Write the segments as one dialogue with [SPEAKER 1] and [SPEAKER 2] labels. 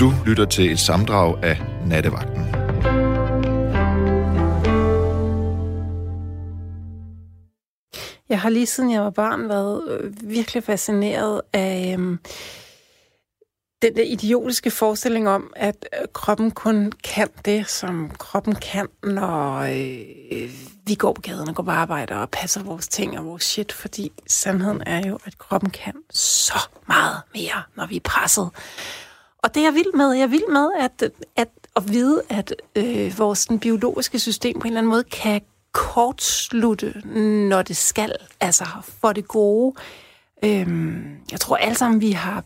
[SPEAKER 1] Du lytter til et samdrag af Nattevagten.
[SPEAKER 2] Jeg har lige siden jeg var barn været øh, virkelig fascineret af øhm, den der idiotiske forestilling om, at øh, kroppen kun kan det, som kroppen kan, når øh, vi går på gaden og går på arbejde og passer vores ting og vores shit, fordi sandheden er jo, at kroppen kan så meget mere, når vi er presset. Og det er jeg vild med. Jeg er vild med at, at, at vide, at øh, vores den biologiske system på en eller anden måde kan kortslutte, når det skal, altså for det gode. Øhm, jeg tror alle sammen, vi har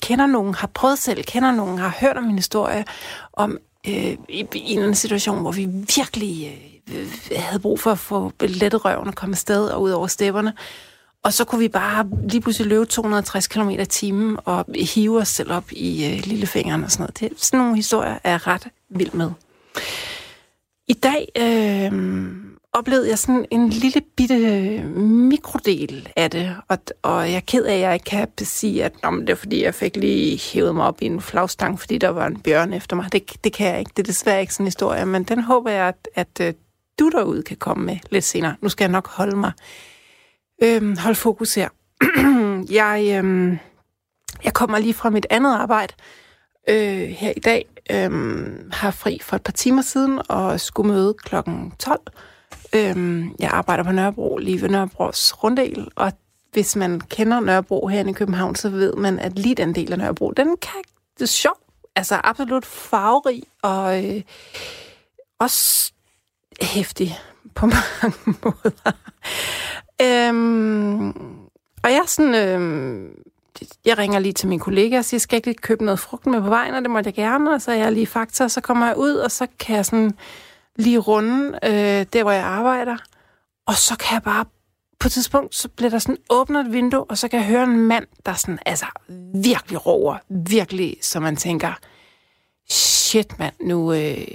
[SPEAKER 2] kender nogen, har prøvet selv, kender nogen, har hørt om en historie om øh, i, i en eller anden situation, hvor vi virkelig øh, havde brug for at få lettet røven og komme afsted og ud over stepperne. Og så kunne vi bare lige pludselig løbe 260 km i timen og hive os selv op i øh, lillefingeren og sådan noget. Det, sådan nogle historier er ret vild med. I dag øh, oplevede jeg sådan en lille bitte øh, mikrodel af det, og, og jeg er ked af, at jeg ikke kan sige, at det er fordi, jeg fik lige hævet mig op i en flagstang, fordi der var en bjørn efter mig. Det, det kan jeg ikke. Det er desværre ikke sådan en historie, men den håber jeg, at, at øh, du derude kan komme med lidt senere. Nu skal jeg nok holde mig. Øhm, hold fokus her. jeg, øhm, jeg kommer lige fra mit andet arbejde øh, her i dag. Øhm, har fri for et par timer siden og skulle møde klokken 12 Øhm, jeg arbejder på Nørrebro, lige ved Nørrebros runddel, og hvis man kender Nørrebro her i København, så ved man, at lige den del af Nørrebro, den kan, det er sjov, altså absolut farverig, og øh, også hæftig på mange måder. Øhm, og jeg sådan, øhm, jeg ringer lige til min kollega og siger, skal jeg ikke lige købe noget frugt med på vejen, og det måtte jeg gerne, og så er jeg lige fakta, og så kommer jeg ud, og så kan jeg sådan lige runde øh, der, hvor jeg arbejder. Og så kan jeg bare, på et tidspunkt, så bliver der sådan åbnet et vindue, og så kan jeg høre en mand, der sådan, altså virkelig roer, virkelig, så man tænker, shit mand, nu øh,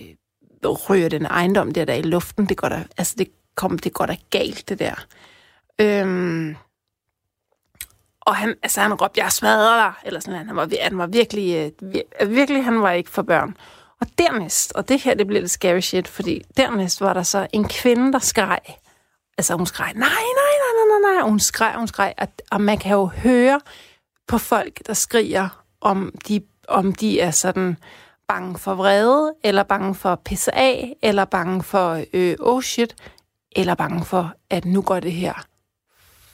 [SPEAKER 2] ryger den ejendom der, der i luften, det går da, altså det, kom, det går da galt, det der. Øhm, og han, altså han råbte, jeg smadrer dig, eller sådan, han var, han var virkelig, øh, vir, virkelig, han var ikke for børn. Og dernæst, og det her, det blev lidt scary shit, fordi dernæst var der så en kvinde, der skreg. Altså hun skreg, nej, nej, nej, nej, nej, nej. Og hun skreg, hun skreg. Og, og man kan jo høre på folk, der skriger, om de, om de er sådan bange for vrede, eller bange for at pisse af, eller bange for, øh, oh shit, eller bange for, at nu går det her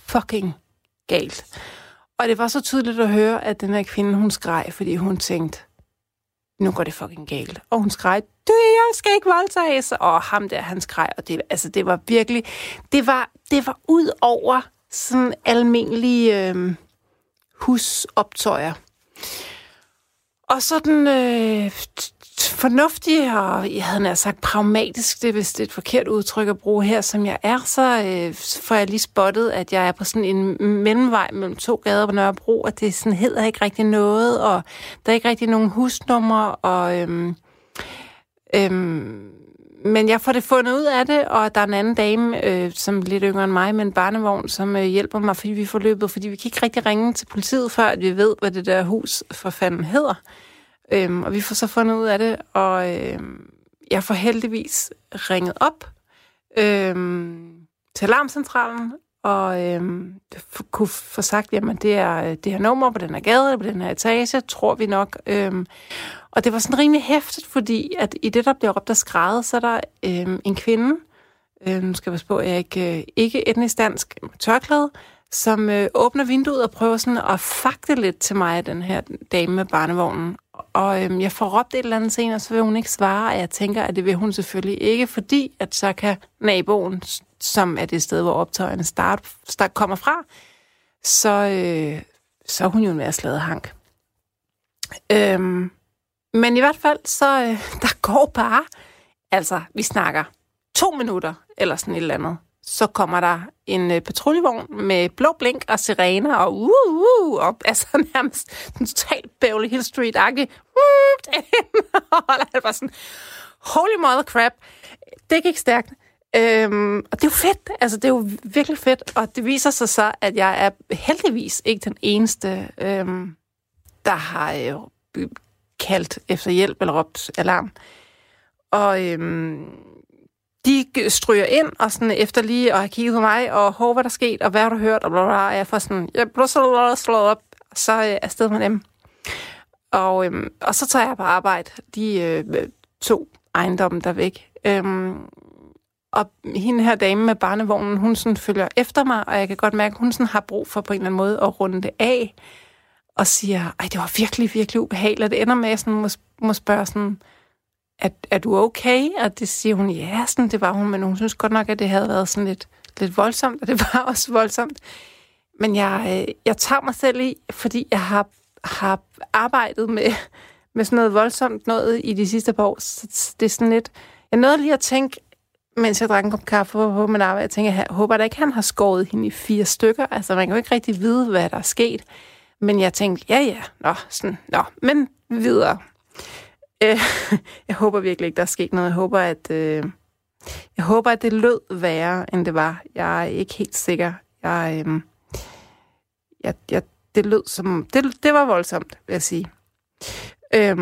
[SPEAKER 2] fucking galt. Og det var så tydeligt at høre, at den her kvinde, hun skreg, fordi hun tænkte, nu går det fucking galt. Og hun skreg, du, jeg skal ikke voldtages. Og ham der, han skreg, og det, altså, det var virkelig, det var, det var ud over sådan almindelige øh, husoptøjer. Og sådan øh, fornuftig, og jeg havde nær sagt pragmatisk, det er vist et forkert udtryk at bruge her, som jeg er, så øh, får jeg lige spottet, at jeg er på sådan en mellemvej mellem to gader på Nørrebro, og det sådan hedder ikke rigtig noget, og der er ikke rigtig nogen husnummer, og øhm, øhm, men jeg får det fundet ud af det, og der er en anden dame, øh, som er lidt yngre end mig, med en barnevogn, som øh, hjælper mig, fordi vi får løbet, fordi vi kan ikke rigtig ringe til politiet, før at vi ved, hvad det der hus for fanden hedder. Øhm, og vi får så fundet ud af det, og øhm, jeg får heldigvis ringet op øhm, til alarmcentralen, og øhm, kunne få sagt, jamen det er øh, det her nummer på den her gade, på den her etage, tror vi nok. Øhm, og det var sådan rimelig hæftigt, fordi at i det, der bliver råbt og skrædet, så er der øhm, en kvinde, øhm, skal jeg passe på, at jeg ikke, øh, ikke etnisk dansk, tørklæde, som øh, åbner vinduet og prøver sådan at fakte lidt til mig, den her dame med barnevognen. Og øhm, jeg får råbt et eller andet senere, så vil hun ikke svare, og jeg tænker, at det vil hun selvfølgelig ikke, fordi at så kan naboen, som er det sted, hvor optøjerne start, start kommer fra, så, øh, så er hun jo en værre hank. Øhm, men i hvert fald, så øh, der går bare, altså vi snakker to minutter, eller sådan et eller andet, så kommer der en øh, patruljevogn med blå blink og sirener og uh, uh, op, altså nærmest en totalt Beverly Hill Street-agtig. Uh, og der bare sådan, holy mother crap, det gik stærkt. Øhm, og det er jo fedt, altså det er jo virkelig fedt, og det viser sig så, at jeg er heldigvis ikke den eneste, øhm, der har øh, kaldt efter hjælp eller råbt alarm. Og øhm, de stryger ind og sådan efter lige at have kigget på mig, og hår, hvad der sket, og hvad har du hørt, og bla, bla, bla. jeg får sådan, jeg blev så slået op, og så øh, afsted med dem. Og, øhm, og så tager jeg på arbejde de øh, to ejendomme der væk. Øhm, og hende her dame med barnevognen, hun sådan følger efter mig, og jeg kan godt mærke, at hun sådan har brug for på en eller anden måde at runde det af, og siger, ej, det var virkelig, virkelig ubehageligt. Og Det ender med, at jeg sådan må, må spørge sådan, er, er du okay? Og det siger hun, ja, sådan, det var hun, men hun synes godt nok, at det havde været sådan lidt, lidt voldsomt, og det var også voldsomt. Men jeg, øh, jeg tager mig selv i, fordi jeg har, har arbejdet med, med sådan noget voldsomt noget i de sidste par år. Så det er sådan lidt... Jeg nåede lige at tænke, mens jeg drak en kop kaffe på min arbejde, jeg tænker, jeg håber da ikke, han har skåret hende i fire stykker. Altså, man kan jo ikke rigtig vide, hvad der er sket. Men jeg tænkte, ja, ja, nå, sådan, nå, men videre. Øh, jeg håber virkelig ikke, der er sket noget. Jeg håber, at, øh, jeg håber, at det lød værre, end det var. Jeg er ikke helt sikker. Jeg, øh, jeg, jeg, det lød som... Det, det var voldsomt, vil jeg sige. Øh,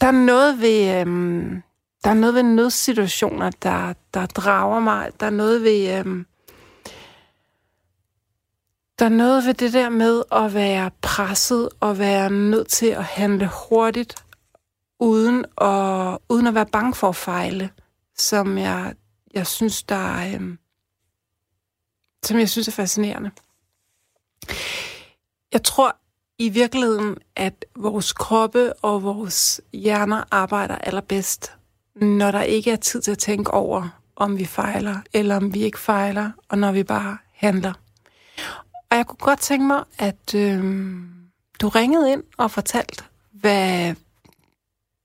[SPEAKER 2] der er noget ved... Øh, der er noget ved nødsituationer, der, der drager mig. Der er noget ved... Øh, der er noget ved det der med at være presset og være nødt til at handle hurtigt, uden at, uden at være bange for at fejle, som jeg, jeg synes, der er, øhm, som jeg synes er fascinerende. Jeg tror i virkeligheden, at vores kroppe og vores hjerner arbejder allerbedst, når der ikke er tid til at tænke over, om vi fejler, eller om vi ikke fejler, og når vi bare handler. Og jeg kunne godt tænke mig, at øh, du ringede ind og fortalte, hvad,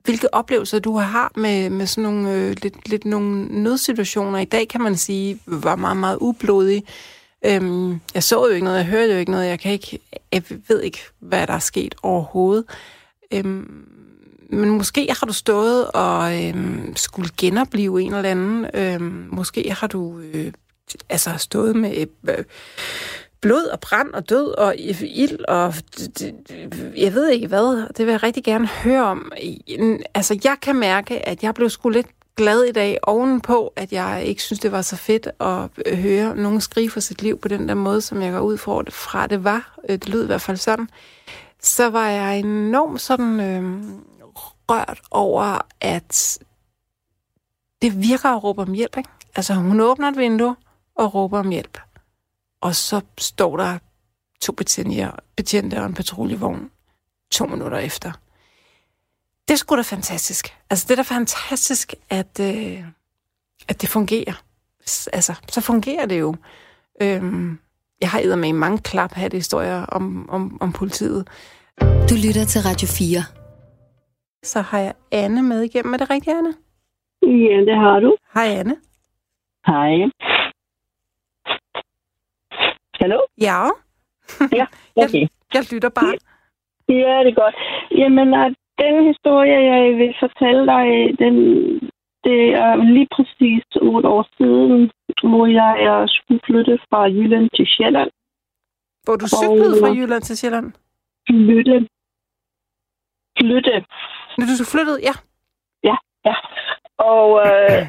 [SPEAKER 2] hvilke oplevelser du har med, med sådan nogle, øh, lidt, lidt nogle nødsituationer. I dag kan man sige, var meget, meget ublodig. Øhm, jeg så jo ikke noget, jeg hørte jo ikke noget, jeg, kan ikke, jeg ved ikke, hvad der er sket overhovedet. Øhm, men måske har du stået og øhm, skulle genopleve en eller anden. Øhm, måske har du øh, altså stået med øh, blod og brand og død og ild og jeg ved ikke hvad. Det vil jeg rigtig gerne høre om. Altså, jeg kan mærke, at jeg blev sgu lidt glad i dag ovenpå, at jeg ikke synes, det var så fedt at øh, høre nogen skrige for sit liv på den der måde, som jeg går ud fra, det var. Øh, det lød i hvert fald sådan. Så var jeg enormt sådan øh, rørt over, at det virker at råbe om hjælp. Ikke? Altså, hun åbner et vindue og råber om hjælp. Og så står der to betjente og en patruljevogn to minutter efter det er sgu da fantastisk. Altså, det er da fantastisk, at, øh, at det fungerer. Altså, så fungerer det jo. Øhm, jeg har med mange klap det historier om, om, om politiet.
[SPEAKER 3] Du lytter til Radio 4.
[SPEAKER 2] Så har jeg Anne med igennem. Er det rigtigt, Anne?
[SPEAKER 4] Ja, det har du.
[SPEAKER 2] Hej, Anne.
[SPEAKER 4] Hej. Hallo?
[SPEAKER 2] Ja.
[SPEAKER 4] Ja, okay.
[SPEAKER 2] jeg, jeg lytter bare.
[SPEAKER 4] Ja, det er godt. Jamen, den historie, jeg vil fortælle dig, den, det er lige præcis otte år siden, hvor jeg skulle flytte fra Jylland til Sjælland.
[SPEAKER 2] Hvor du cyklede fra Jylland til Sjælland?
[SPEAKER 4] Flytte. Flytte.
[SPEAKER 2] Når du flyttede, ja.
[SPEAKER 4] Ja, ja. Og øh,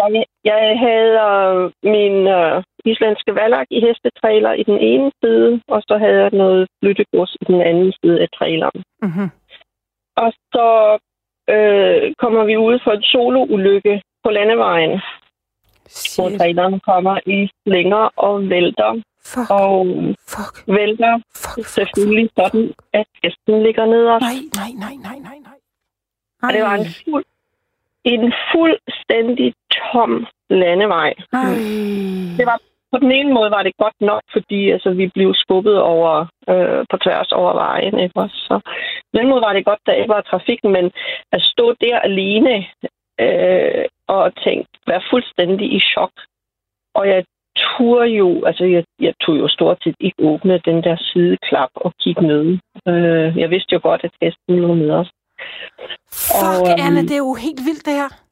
[SPEAKER 4] jeg, jeg havde øh, min øh, islandske valak i hestetræler i den ene side, og så havde jeg noget flyttegods i den anden side af traileren. Mm-hmm. Og så øh, kommer vi ud for en soloulykke på landevejen. Shit. Hvor traileren kommer i slinger og vælter.
[SPEAKER 2] Fuck.
[SPEAKER 4] Og
[SPEAKER 2] fuck.
[SPEAKER 4] vælter
[SPEAKER 2] fuck, fuck,
[SPEAKER 4] selvfølgelig fuck, sådan, at hesten ligger ned os.
[SPEAKER 2] Nej, nej, nej, nej, nej, nej.
[SPEAKER 4] Og det var en, fuld, en fuldstændig tom landevej.
[SPEAKER 2] Nej.
[SPEAKER 4] Det var på den ene måde var det godt nok, fordi altså, vi blev skubbet over øh, på tværs over vejen. Ikke? Så på den måde var det godt, der ikke var trafik, men at stå der alene øh, og tænke, være fuldstændig i chok. Og jeg turde jo, altså jeg, jeg tog jo stort set ikke åbne den der sideklap og kigge ned. Øh, jeg vidste jo godt, at hesten lå med os.
[SPEAKER 2] Fuck, og, øhm, Anna, det er jo helt vildt det her.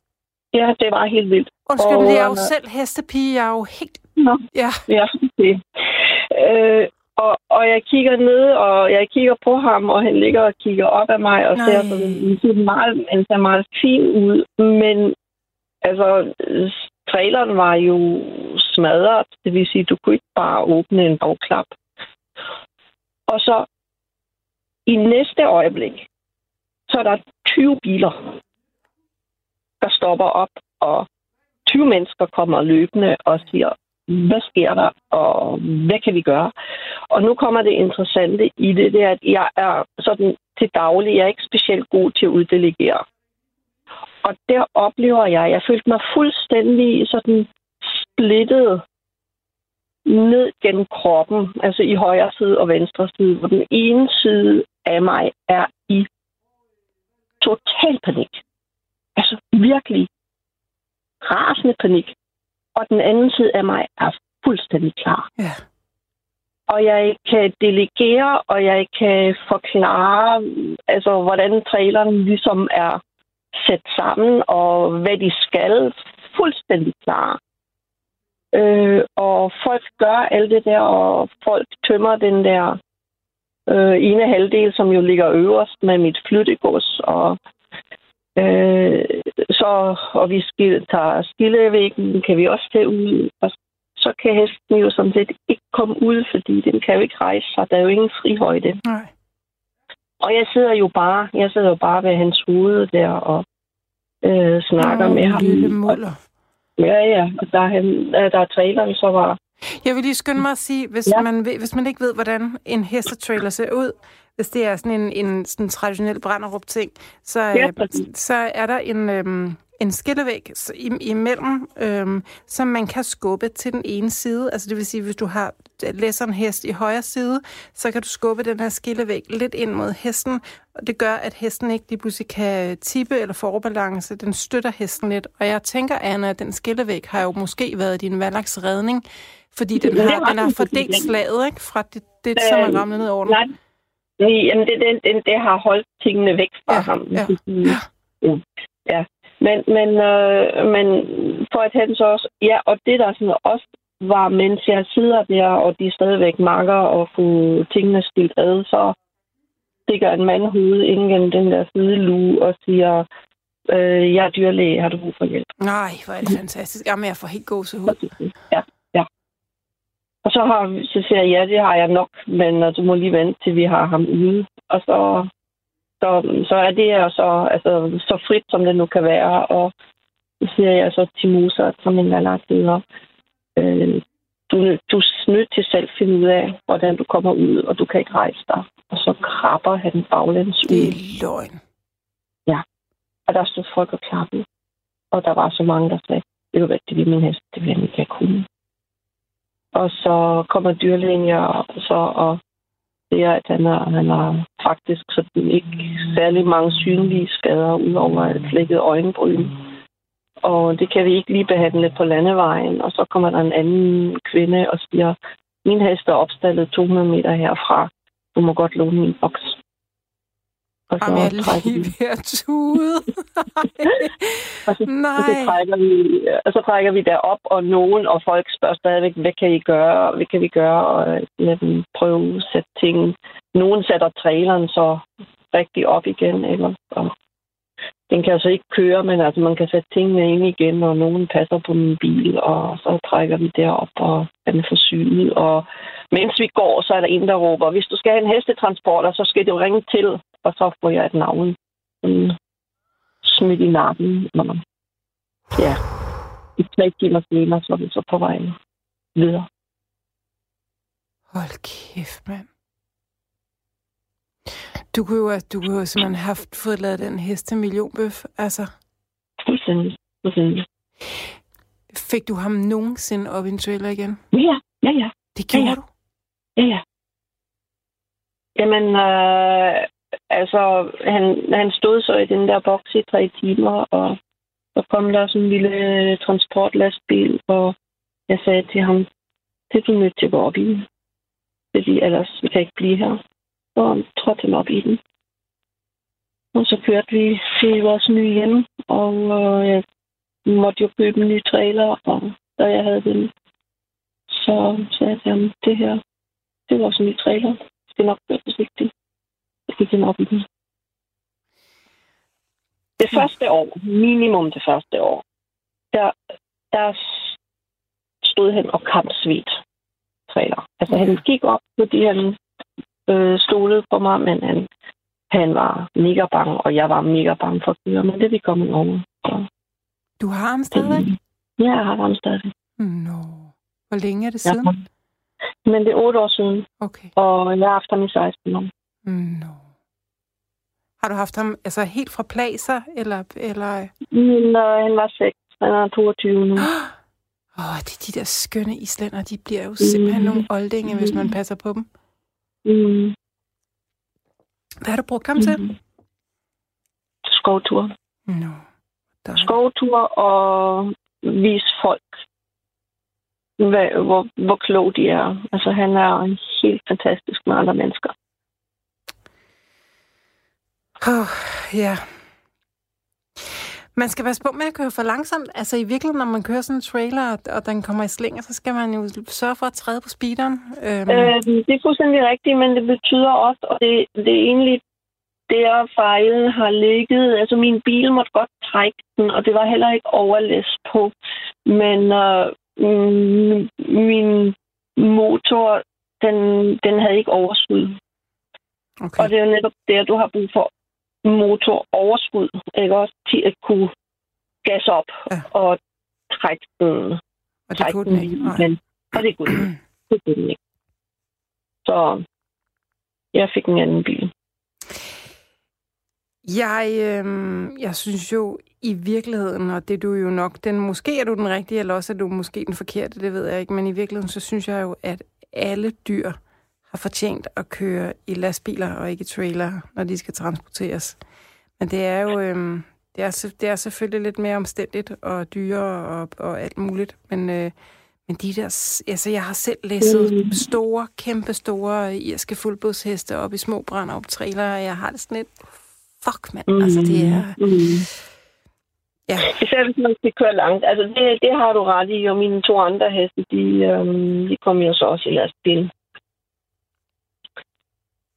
[SPEAKER 4] Ja, det var helt vildt.
[SPEAKER 2] Undskyld, og, det er jo øh, selv hestepige. Jeg er jo helt
[SPEAKER 4] Nå,
[SPEAKER 2] ja.
[SPEAKER 4] ja det. Øh, Og, og jeg kigger ned, og jeg kigger på ham, og han ligger og kigger op af mig, og
[SPEAKER 2] Nej.
[SPEAKER 4] ser sådan, meget, han ser meget fin ud. Men altså, traileren var jo smadret. Det vil sige, du kunne ikke bare åbne en bagklap. Og så i næste øjeblik, så er der 20 biler, der stopper op, og 20 mennesker kommer løbende og siger, hvad sker der, og hvad kan vi gøre? Og nu kommer det interessante i det, det er, at jeg er sådan til daglig, jeg er ikke specielt god til at uddelegere. Og der oplever jeg, jeg følte mig fuldstændig sådan splittet ned gennem kroppen, altså i højre side og venstre side, hvor den ene side af mig er i total panik. Altså virkelig rasende panik. Og den anden side af mig er fuldstændig klar.
[SPEAKER 2] Ja.
[SPEAKER 4] Og jeg kan delegere, og jeg kan forklare, altså, hvordan traileren ligesom er sat sammen, og hvad de skal. Fuldstændig klar. Øh, og folk gør alt det der, og folk tømmer den der øh, ene halvdel, som jo ligger øverst med mit flyttegods, og øh, så, og vi skil, tager skillevæggen, kan vi også tage ud, og så kan hesten jo sådan set ikke komme ud, fordi den kan jo ikke rejse sig. Der er jo ingen frihøjde.
[SPEAKER 2] Nej.
[SPEAKER 4] Og jeg sidder jo bare, jeg sidder jo bare ved hans hoved der og øh, snakker
[SPEAKER 2] Åh,
[SPEAKER 4] med ham.
[SPEAKER 2] Lille muller.
[SPEAKER 4] Ja, ja. Og der er, han, øh, der er traileren, så var...
[SPEAKER 2] Jeg vil lige skynde mig at sige, hvis, ja. Man, ved- hvis man ikke ved, hvordan en hestetrailer ser ud, hvis det er sådan en, en sådan traditionel brænderup-ting, så,
[SPEAKER 4] Ja,
[SPEAKER 2] øh, så er der en, øhm, en skillevæg imellem, øhm, som man kan skubbe til den ene side. Altså det vil sige, hvis du har læser en hest i højre side, så kan du skubbe den her skillevæg lidt ind mod hesten, og det gør, at hesten ikke lige pludselig kan tippe eller få overbalance. Den støtter hesten lidt. Og jeg tænker, Anna, at den skillevæg har jo måske været din valaks redning, fordi den
[SPEAKER 4] Det
[SPEAKER 2] har, den har fordelt slaget, ikke? Fra det, det som er
[SPEAKER 4] Øh,
[SPEAKER 2] ramlet ned over den.
[SPEAKER 4] Nej, nej jamen, det, det, det, det har holdt tingene væk fra
[SPEAKER 2] Ja,
[SPEAKER 4] ham.
[SPEAKER 2] ja,
[SPEAKER 4] ja. ja. Men, men, øh, men for at han så også... Ja, og det der sådan også var, mens jeg sidder der, og de stadigvæk makker og får tingene stilt ad, så stikker en mand hovedet ind gennem den der sidelue og siger, øh, jeg er dyrlæge, har du brug for hjælp?
[SPEAKER 2] Nej, hvor er det fantastisk. Jamen, jeg får helt gåsehud.
[SPEAKER 4] Ja, ja. Og så, har, så siger jeg, ja, det har jeg nok, men du må lige vente, til vi har ham ude. Og så, så, så er det jo så, altså, så frit, som det nu kan være. Og så siger jeg så til Musa, som min hedder, øh, du, du er nødt til selv at finde ud af, hvordan du kommer ud, og du kan ikke rejse dig. Og så krabber han baglæns
[SPEAKER 2] Det
[SPEAKER 4] ud.
[SPEAKER 2] er løgn.
[SPEAKER 4] Og der stod folk og klappede. Og der var så mange, der sagde, det er det vil min hest, det vil jeg ikke kunne. Og så kommer dyrlægen og så, og siger, at han har, han har faktisk sådan ikke særlig mange synlige skader, udover et flækket øjenbryn. Og det kan vi ikke lige behandle på landevejen. Og så kommer der en anden kvinde og siger, min hest er opstallet 200 meter herfra. Du må godt låne min boks. Og
[SPEAKER 2] Jamen, jeg er lige ved at tude.
[SPEAKER 4] Og så,
[SPEAKER 2] Nej.
[SPEAKER 4] og så, trækker vi, og så trækker vi derop, og nogen og folk spørger stadigvæk, hvad kan I gøre, hvad kan vi gøre, og lad dem prøve at sætte ting. Nogen sætter traileren så rigtig op igen, eller og den kan altså ikke køre, men altså man kan sætte tingene ind igen, og nogen passer på min bil, og så trækker vi derop, og den er forsynet. Og mens vi går, så er der en, der råber, hvis du skal have en hestetransporter, så skal du ringe til, og så får jeg et navn. Sådan smidt i nakken. Og, ja, i tre timer senere, så er vi så på vej videre.
[SPEAKER 2] Hold kæft, mand. Du kunne jo, du kunne jo simpelthen have haft, fået lavet den hest til millionbøf. Altså,
[SPEAKER 4] Fuldstændig. Fuldstændig.
[SPEAKER 2] fik du ham nogensinde op i en trailer igen?
[SPEAKER 4] Ja, ja, ja.
[SPEAKER 2] Det gjorde
[SPEAKER 4] Ja, ja.
[SPEAKER 2] du?
[SPEAKER 4] Ja, ja. Jamen, øh, altså, han, han stod så i den der boks i tre timer, og så kom der sådan en lille transportlastbil, og jeg sagde til ham, det er du nødt til at gå op i. Fordi ellers vi kan ikke blive her. Han trådte han op i den. Og så kørte vi til vores nye hjem, og øh, jeg måtte jo købe en ny trailer, og da jeg havde den, så sagde jeg til ham, det her, Det var sådan en trailer. Det skal nok være forsigtigt. Jeg fik den op i den. Det første år, minimum det første år, der, der stod han og kamp svedt trailer. Altså han gik op, fordi han øh, stolede på mig, men han, han var mega bange, og jeg var mega bange for køre, men det vi kommet over. Så,
[SPEAKER 2] Du har ham stadigvæk?
[SPEAKER 4] ja, jeg har ham stadig.
[SPEAKER 2] Nå. Hvor længe er det
[SPEAKER 4] Ja.
[SPEAKER 2] siden?
[SPEAKER 4] Men det er otte år siden,
[SPEAKER 2] Okay.
[SPEAKER 4] og jeg har haft ham i 16 år.
[SPEAKER 2] Nå. Har du haft ham altså helt fra placer, eller... eller...
[SPEAKER 4] Når han var 6, han er 22 nu.
[SPEAKER 2] Åh, oh, de, de der skønne islænder, de bliver jo simpelthen
[SPEAKER 4] Mm.
[SPEAKER 2] nogle oldinge, hvis man passer på dem.
[SPEAKER 4] Mm.
[SPEAKER 2] Hvad har du brugt ham til?
[SPEAKER 4] Mm. Skovtur.
[SPEAKER 2] Nå. Der...
[SPEAKER 4] Skovtur og vise folk, hvad, hvor, hvor kloge de er. Altså, han er helt fantastisk med andre mennesker.
[SPEAKER 2] Oh, ja. Man skal passe på med at køre for langsomt. Altså i virkeligheden, når man kører sådan en trailer, og- den kommer i slinger, så skal man jo sørge for at træde på speederen. Øhm,
[SPEAKER 4] Øh, det er fuldstændig rigtigt, men det betyder også, og det, det er egentlig der fejlen har ligget. Altså min bil måtte godt trække den, og det var heller ikke overlæst på. Men øh, mm, min motor, den, den havde ikke overskud.
[SPEAKER 2] okay.
[SPEAKER 4] Og det er jo netop der, du har brug for motoroverskud, ikke også til at kunne gas op
[SPEAKER 2] Ja.
[SPEAKER 4] og trække den
[SPEAKER 2] og det kunne den ikke.
[SPEAKER 4] Men, og det kunne den. Det kunne den ikke. Så jeg fik en anden bil.
[SPEAKER 2] Jeg, øhm, jeg synes jo i virkeligheden, og det er du jo nok, den, måske er du den rigtige, eller også er du måske den forkerte, det ved jeg ikke, men i virkeligheden, så synes jeg jo, at alle dyr har fortjent at køre i lastbiler og ikke i trailer, når de skal transporteres. Men det er jo øhm, det er, det er selvfølgelig lidt mere omstændigt og dyrere og, og alt muligt, men, øh, men de der, altså jeg har selv læsset
[SPEAKER 4] Mm.
[SPEAKER 2] store, kæmpe store irske fuldblodsheste op i små brænder op trailer, og jeg har det sådan lidt, fuck mand, mm. altså det er,
[SPEAKER 4] Mm.
[SPEAKER 2] ja,
[SPEAKER 4] Især hvis man skal køre langt. Altså, det, det har du ret i, og mine to andre heste, de, øhm, de kom jo så også i lastbil.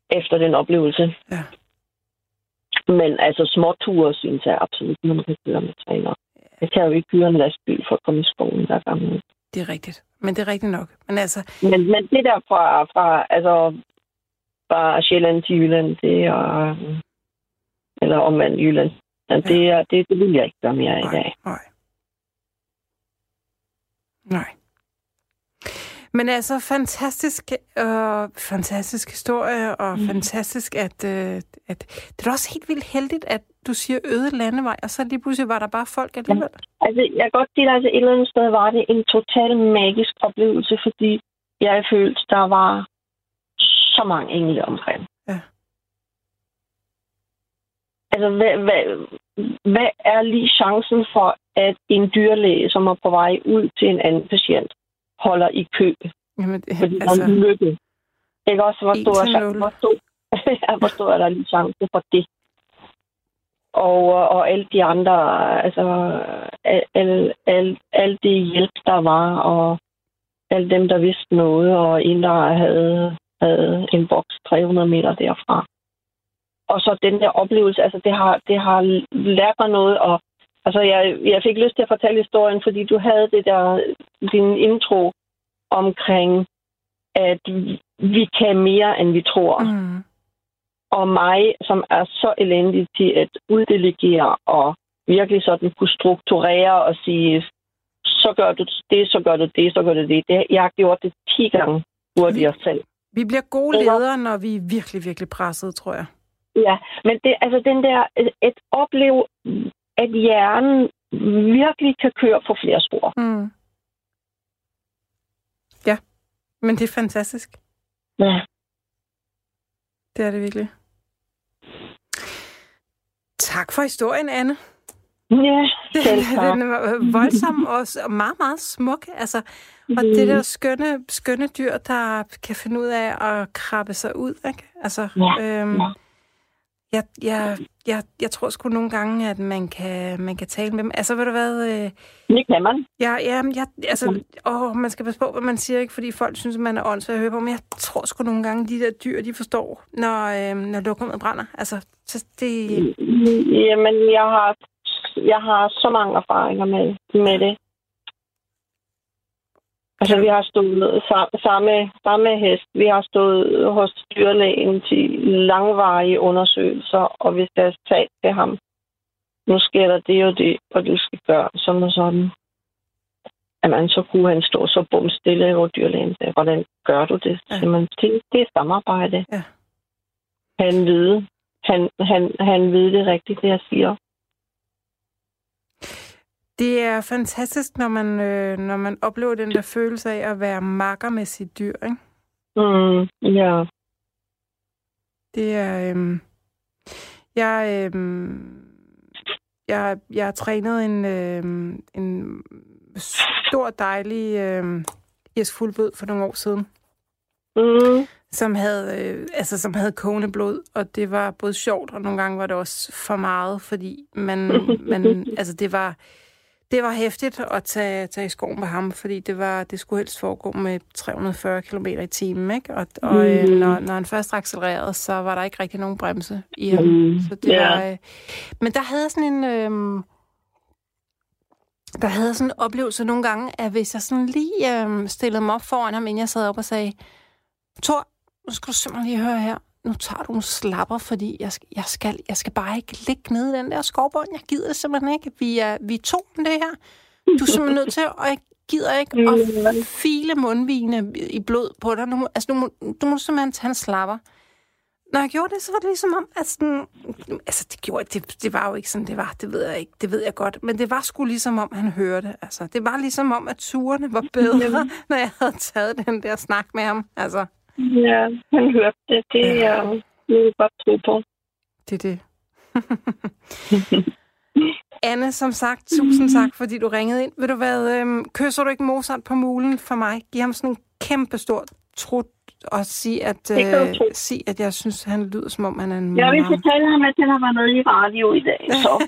[SPEAKER 4] Efter den oplevelse.
[SPEAKER 2] Ja.
[SPEAKER 4] Men altså, småture synes jeg absolut, man kan køre med træner. Jeg kan jo ikke køre en lastbil for at komme i skoven hver gang.
[SPEAKER 2] det er rigtigt. Men det er rigtigt nok. Men altså,
[SPEAKER 4] Men, men det der fra, fra, altså, fra Sjælland til Jylland, det er... Eller omvendt Jylland. Ja, det, er, det, det vil jeg ikke gøre mere i dag.
[SPEAKER 2] nej. Nej. Men altså, fantastisk, øh, fantastisk historie, og mm. fantastisk, at, øh, at... Det er også helt vildt heldigt, at du siger øde landevej, og så lige pludselig var der bare folk alligevel.
[SPEAKER 4] Altså, jeg kan godt sige dig, altså et eller andet sted var det en total magisk oplevelse, fordi jeg følte, der var så mange engle omkring.
[SPEAKER 2] Ja.
[SPEAKER 4] Altså, hvad, hvad, hvad er lige chancen for, at en dyrlæge, som er på vej ud til en anden patient, holder i kø?
[SPEAKER 2] Jamen, det,
[SPEAKER 4] Fordi altså,
[SPEAKER 2] altså,
[SPEAKER 4] der er lykke. Ikke også? Hvor
[SPEAKER 2] En
[SPEAKER 4] stor, er, hvor, stor, ja, hvor stor er der lige chance for det? Og, og alle de andre, altså al, al, al, al det hjælp, der var, og alle dem, der vidste noget, og en, der havde, havde en boks 300 meter derfra. Og så den der oplevelse, altså det har, det har lært mig noget, og altså jeg, jeg fik lyst til at fortælle historien, fordi du havde det der, din intro omkring, at vi kan mere, end vi tror.
[SPEAKER 2] mm,
[SPEAKER 4] Og mig, som er så elendig til at uddelegere og virkelig sådan kunne strukturere og sige, så gør du det, så gør du det, så gør du det. det jeg har gjort det 10 gange hurtigere selv.
[SPEAKER 2] vi bliver gode ledere, når vi er virkelig, virkelig presset, tror jeg.
[SPEAKER 4] Ja, men det, altså den der, at opleve, at hjernen virkelig kan køre på flere spor.
[SPEAKER 2] Mm. Ja, men det er fantastisk.
[SPEAKER 4] Ja.
[SPEAKER 2] Det er det virkelig. Tak for historien, Anne.
[SPEAKER 4] Ja, tak.
[SPEAKER 2] den er voldsom og meget, meget smuk. Altså, og det der skønne, skønne dyr, der kan finde ud af at krabbe sig ud. Ikke? Altså,
[SPEAKER 4] Ja,
[SPEAKER 2] øhm,
[SPEAKER 4] ja.
[SPEAKER 2] Jeg, jeg, jeg, jeg tror sgu nogle gange, at man kan, man kan tale med dem. Altså, ved du hvad... Øh,
[SPEAKER 4] det kan man.
[SPEAKER 2] Ja, ja, jeg, altså, åh, man skal passe på, hvad man siger, ikke? Fordi folk synes, at man er åndssvagt at høre på. Men jeg tror sgu nogle gange, de der dyr, de forstår, når, øh, når lokummet brænder. Altså, så det...
[SPEAKER 4] Jamen, jeg har, jeg har så mange erfaringer med, med det. Altså, vi har stået samme, samme hest. Vi har stået hos dyrlægen til langvarige undersøgelser, og vi skal tage til ham. Nu sker der det og det, og du skal gøre sådan og sådan. Jamen, så kunne han stå så bum stille, hvor dyrlægen sagde, hvordan gør du det? Ja. Jamen, det, det er samarbejde. Ja. Han ved, han, han, han ved det rigtigt, det jeg siger.
[SPEAKER 2] Det er fantastisk, når man, øh, når man oplever den der følelse af at være makker med sit dyr, ikke?
[SPEAKER 4] Mm, ja.
[SPEAKER 2] Det er... Øh, jeg, øh, jeg, jeg har trænet en, øh, en stor, dejlig øh, irsk fuldblod for nogle år siden. Mm. Som havde, øh, altså, som havde kogende blod, og det var både sjovt, og nogle gange var det også for meget, fordi man, man altså, det var det var hæftigt at tage, tage i skoven med ham, fordi det, var, det skulle helst foregå med 340 km i timen, ikke? Og, og øh, mm. når, når han først accelererede, så var der ikke rigtig nogen bremse i ham. Mm. Så det yeah. var, øh, men der havde sådan en... Øh, der havde sådan en oplevelse nogle gange, at hvis jeg sådan lige øh, stillede mig op foran ham, inden jeg sad op og sagde, Tor, nu skal du simpelthen lige høre her nu tager du en slapper, fordi jeg, jeg, skal, jeg skal bare ikke ligge nede i den der skovbånd. Jeg gider simpelthen ikke. Vi er, vi er to med det her. Du er simpelthen nødt til, og jeg gider ikke at file mundvigene i blod på dig. Nu, altså, du, må, du må simpelthen tage en slapper. Når jeg gjorde det, så var det ligesom om, at sådan, altså det gjorde det, det var jo ikke sådan, det var, det ved jeg ikke, det ved jeg godt, men det var sgu ligesom om, han hørte, altså det var ligesom om, at turene var bedre, når jeg havde taget den der snak med ham, altså.
[SPEAKER 4] Ja, han hørte det. Det er ja. jeg godt tro på.
[SPEAKER 2] Det er det. Anne, som sagt, tusind tak, fordi du ringede ind. Ved du hvad, øhm, kysser du ikke Mozart på mulen for mig? Giv ham sådan en kæmpe stor trut og sige, at, øh, sig, at jeg synes, han lyder, som om han er en
[SPEAKER 4] Jeg vil fortælle ham, at han har været med i radio i dag, så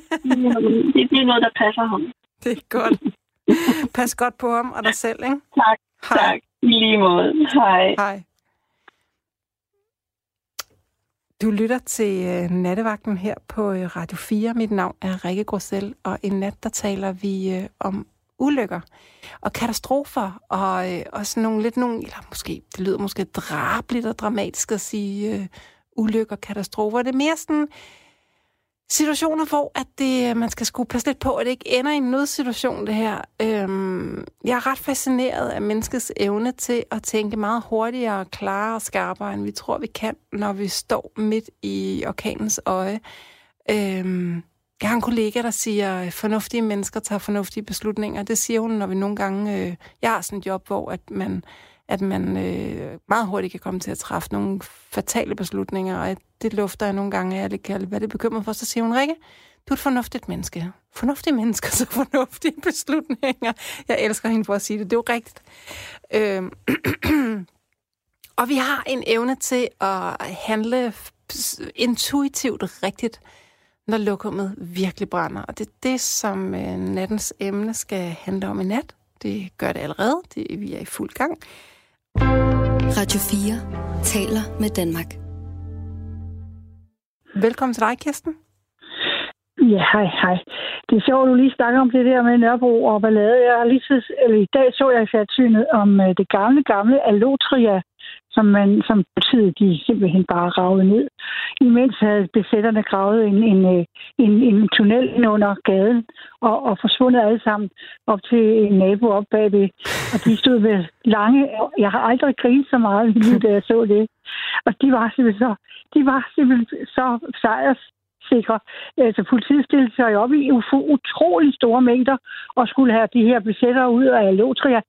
[SPEAKER 4] det bliver noget, der passer ham.
[SPEAKER 2] Det er godt. Pas godt på ham og dig selv, ikke?
[SPEAKER 4] Tak, Hej. tak. I lige måde. Hej.
[SPEAKER 2] Hej. Du lytter til øh, Nattevagten her på øh, Radio 4. Mit navn er Rikke Grosel, og i nat der taler vi øh, om ulykker og katastrofer, og øh, sådan nogle lidt nogle, eller måske, det lyder måske drabligt og dramatisk at sige øh, ulykker og katastrofer. Det er mere sådan situationer, hvor at det, øh, man skal skulle passe lidt på, at det ikke ender i en nødsituation, det her. Øhm, jeg er ret fascineret af menneskets evne til at tænke meget hurtigere, klarere og skarpere, end vi tror, vi kan, når vi står midt i orkanens øje. Øhm, jeg har en kollega, der siger, at fornuftige mennesker tager fornuftige beslutninger. Det siger hun, når vi nogle gange... Øh, jeg har sådan et job, hvor at man at man øh, meget hurtigt kan komme til at træffe nogle fatale beslutninger, og det lufter jeg nogle gange, at jeg kan det lidt bekymret for, så siger hun, Rikke, du er et fornuftigt menneske. Fornuftige mennesker, så fornuftige beslutninger. Jeg elsker hende for at sige det, det er jo rigtigt. Øh, og vi har en evne til at handle intuitivt rigtigt, når lokummet virkelig brænder. Og det er det, som øh, nattens emne skal handle om i nat. Det gør det allerede. Det, vi er i fuld gang.
[SPEAKER 3] Radio 4 taler med Danmark.
[SPEAKER 2] Velkommen til dig, Kirsten.
[SPEAKER 5] Ja, hej, hej. Det er sjovt, at du lige snakker om det der med Nørrebro og ballade. Jeg har lige så, eller i dag så jeg i fjernsynet om uh, det gamle, gamle Alotria som, man, som politiet de simpelthen bare ravede ned. Imens havde besætterne gravet en, en, øh, en, en tunnel ind under gaden og, og forsvundet alle sammen op til en nabo op bagved. Og de stod ved lange... Jeg har aldrig grinet så meget, da jeg så det. Og de var simpelthen så, de var simpelthen så sejrs sikre. Altså politiet stillede sig op i utrolig store mængder og skulle have de her besættere ud af Lotria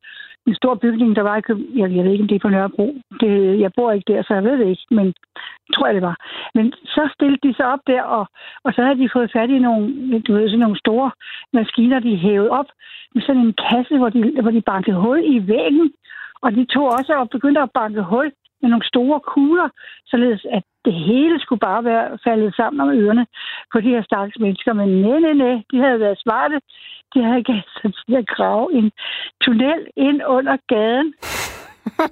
[SPEAKER 5] en stor bygning, der var i København. Jeg, jeg ved ikke, om det er på Nørrebro. Det, jeg bor ikke der, så jeg ved det ikke, men tror jeg, det var. Men så stillede de sig op der, og, og så havde de fået fat i nogle, du ved, sådan nogle store maskiner, de hævede op med sådan en kasse, hvor de, hvor de bankede hul i væggen. Og de tog også og begyndte at banke hul med nogle store kugler, således at det hele skulle bare være faldet sammen om ørerne på de her stakkels mennesker. Men nej, nej, nej, de havde været smarte. De havde gav sig til at grave en tunnel ind under gaden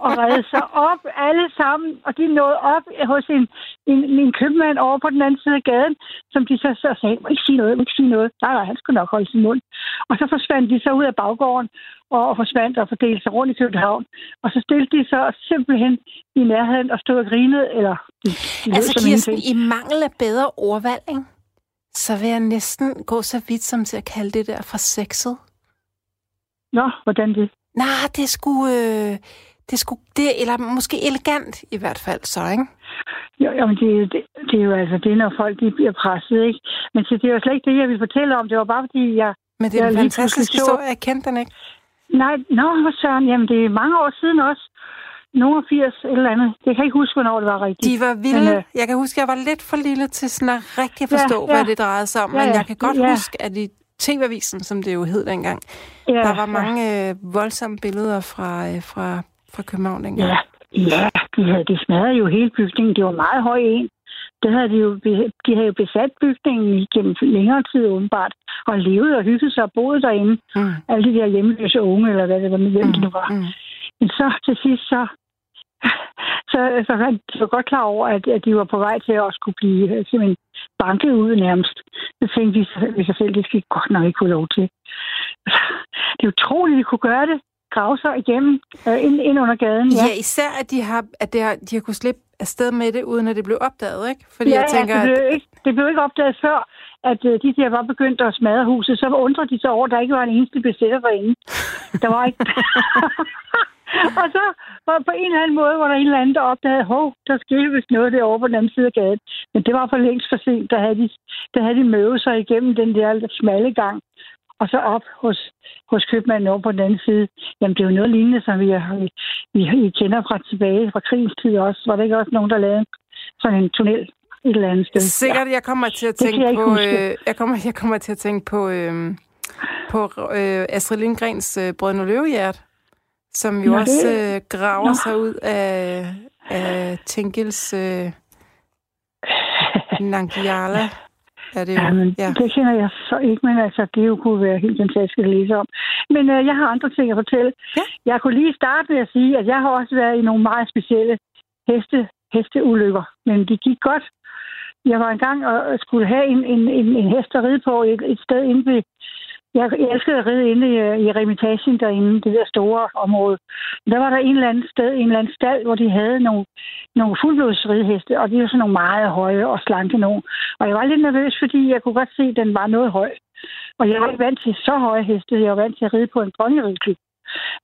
[SPEAKER 5] og redde sig op alle sammen. Og de nåede op hos en, en, en købmand over på den anden side af gaden, som de så, så sagde, må ikke sige noget, må ikke sige noget. Nej, nej, han skulle nok holde sin mund. Og så forsvandt de så ud af baggården og, og forsvandt og fordelte sig rundt i København. Og så stillede de så simpelthen i nærheden og stod og grinede. Eller, de, de
[SPEAKER 2] altså Kirsten, i mangel af bedre ordvalg, ikke? så vil jeg næsten gå så vidt som til at kalde det der for sexet.
[SPEAKER 5] Nå, hvordan det?
[SPEAKER 2] Nej, det skulle... Øh, det skulle, det, eller måske elegant i hvert fald så, ikke?
[SPEAKER 5] Jo, jo men det, det, det, er jo altså det, når folk de bliver presset, ikke? Men så det er jo slet ikke det, jeg vil fortælle om. Det var bare fordi, jeg...
[SPEAKER 2] Men det er en fantastisk historie. Jeg kendte den ikke.
[SPEAKER 5] Nej, nå, Søren, jamen det er mange år siden også. Nogle 80 eller andet. Jeg kan ikke huske, hvornår det var rigtigt.
[SPEAKER 2] De var vilde. Men, øh, jeg kan huske, at jeg var lidt for lille til sådan at rigtig forstå, ja, ja. hvad det drejede sig om. Ja, men jeg kan godt ja. huske, at i TV-avisen, som det jo hed dengang, ja, der var mange ja. øh, voldsomme billeder fra, øh, fra fra København dengang?
[SPEAKER 5] Ja, ja de, havde, de smadrede jo hele bygningen. Det var meget høj en. Det havde de, jo, de havde jo besat bygningen gennem længere tid åbenbart, og levet og hygget sig og boet derinde. Mm. Alle de der hjemløse unge, eller hvad det var, hvem mm. det var. Mm. Men så til sidst, så, så, så var de var godt klar over, at, at de var på vej til at skulle blive øh, simpelthen banket ud nærmest. Så tænkte ved sig selv, det skal godt nok ikke få lov til. Det er utroligt, at de kunne gøre det grave sig igennem øh, ind, ind under gaden.
[SPEAKER 2] Ja. ja, især at de har, at det har, de har kunnet slippe afsted med det, uden at det blev opdaget, ikke?
[SPEAKER 5] Fordi ja, jeg tænker, ja, det, blev at... ikke, det blev ikke opdaget før, at uh, de der var begyndt at smadre huset. Så undrer de sig over, at der ikke var en eneste besætter derinde. Der var ikke... og så var på en eller anden måde, hvor der en eller anden, der opdagede, hov, der skete vist noget derovre på den anden side af gaden. Men det var for længst for sent. Der havde de, der havde de møvet sig igennem den der smalle gang og så op hos, hos købmanden over på den anden side. Jamen, det er jo noget lignende, som vi, vi, vi kender fra tilbage fra krigens tid også. Var der ikke også nogen, der lavede sådan en tunnel et eller andet sted?
[SPEAKER 2] Sikkert, ja. jeg kommer til at tænke jeg på... Øh, jeg, kommer, jeg kommer til at tænke på, øh, på øh, Astrid Lindgrens øh, Brødne Løvehjert, som jo Nå, også øh, graver Nå. sig ud af, af Tinkels øh, Nangiala er det jo.
[SPEAKER 5] Ja, men ja. det kender jeg så ikke, men altså, det jo kunne være helt fantastisk at læse om. Men øh, jeg har andre ting at fortælle. Ja. Jeg kunne lige starte med at sige, at jeg har også været i nogle meget specielle heste, hesteulykker, men de gik godt. Jeg var engang og skulle have en, en, en, en hest at ride på et, et sted inde ved jeg elskede at ride inde i, øh, i Remitagen derinde, det der store område. Der var der en eller anden sted, en eller anden stald, hvor de havde nogle, nogle fuldblodsrideheste, og de var sådan nogle meget høje og slanke nogen. Og jeg var lidt nervøs, fordi jeg kunne godt se, at den var noget høj. Og jeg var ikke vant til så høje heste. Jeg var vant til at ride på en ponyridklub.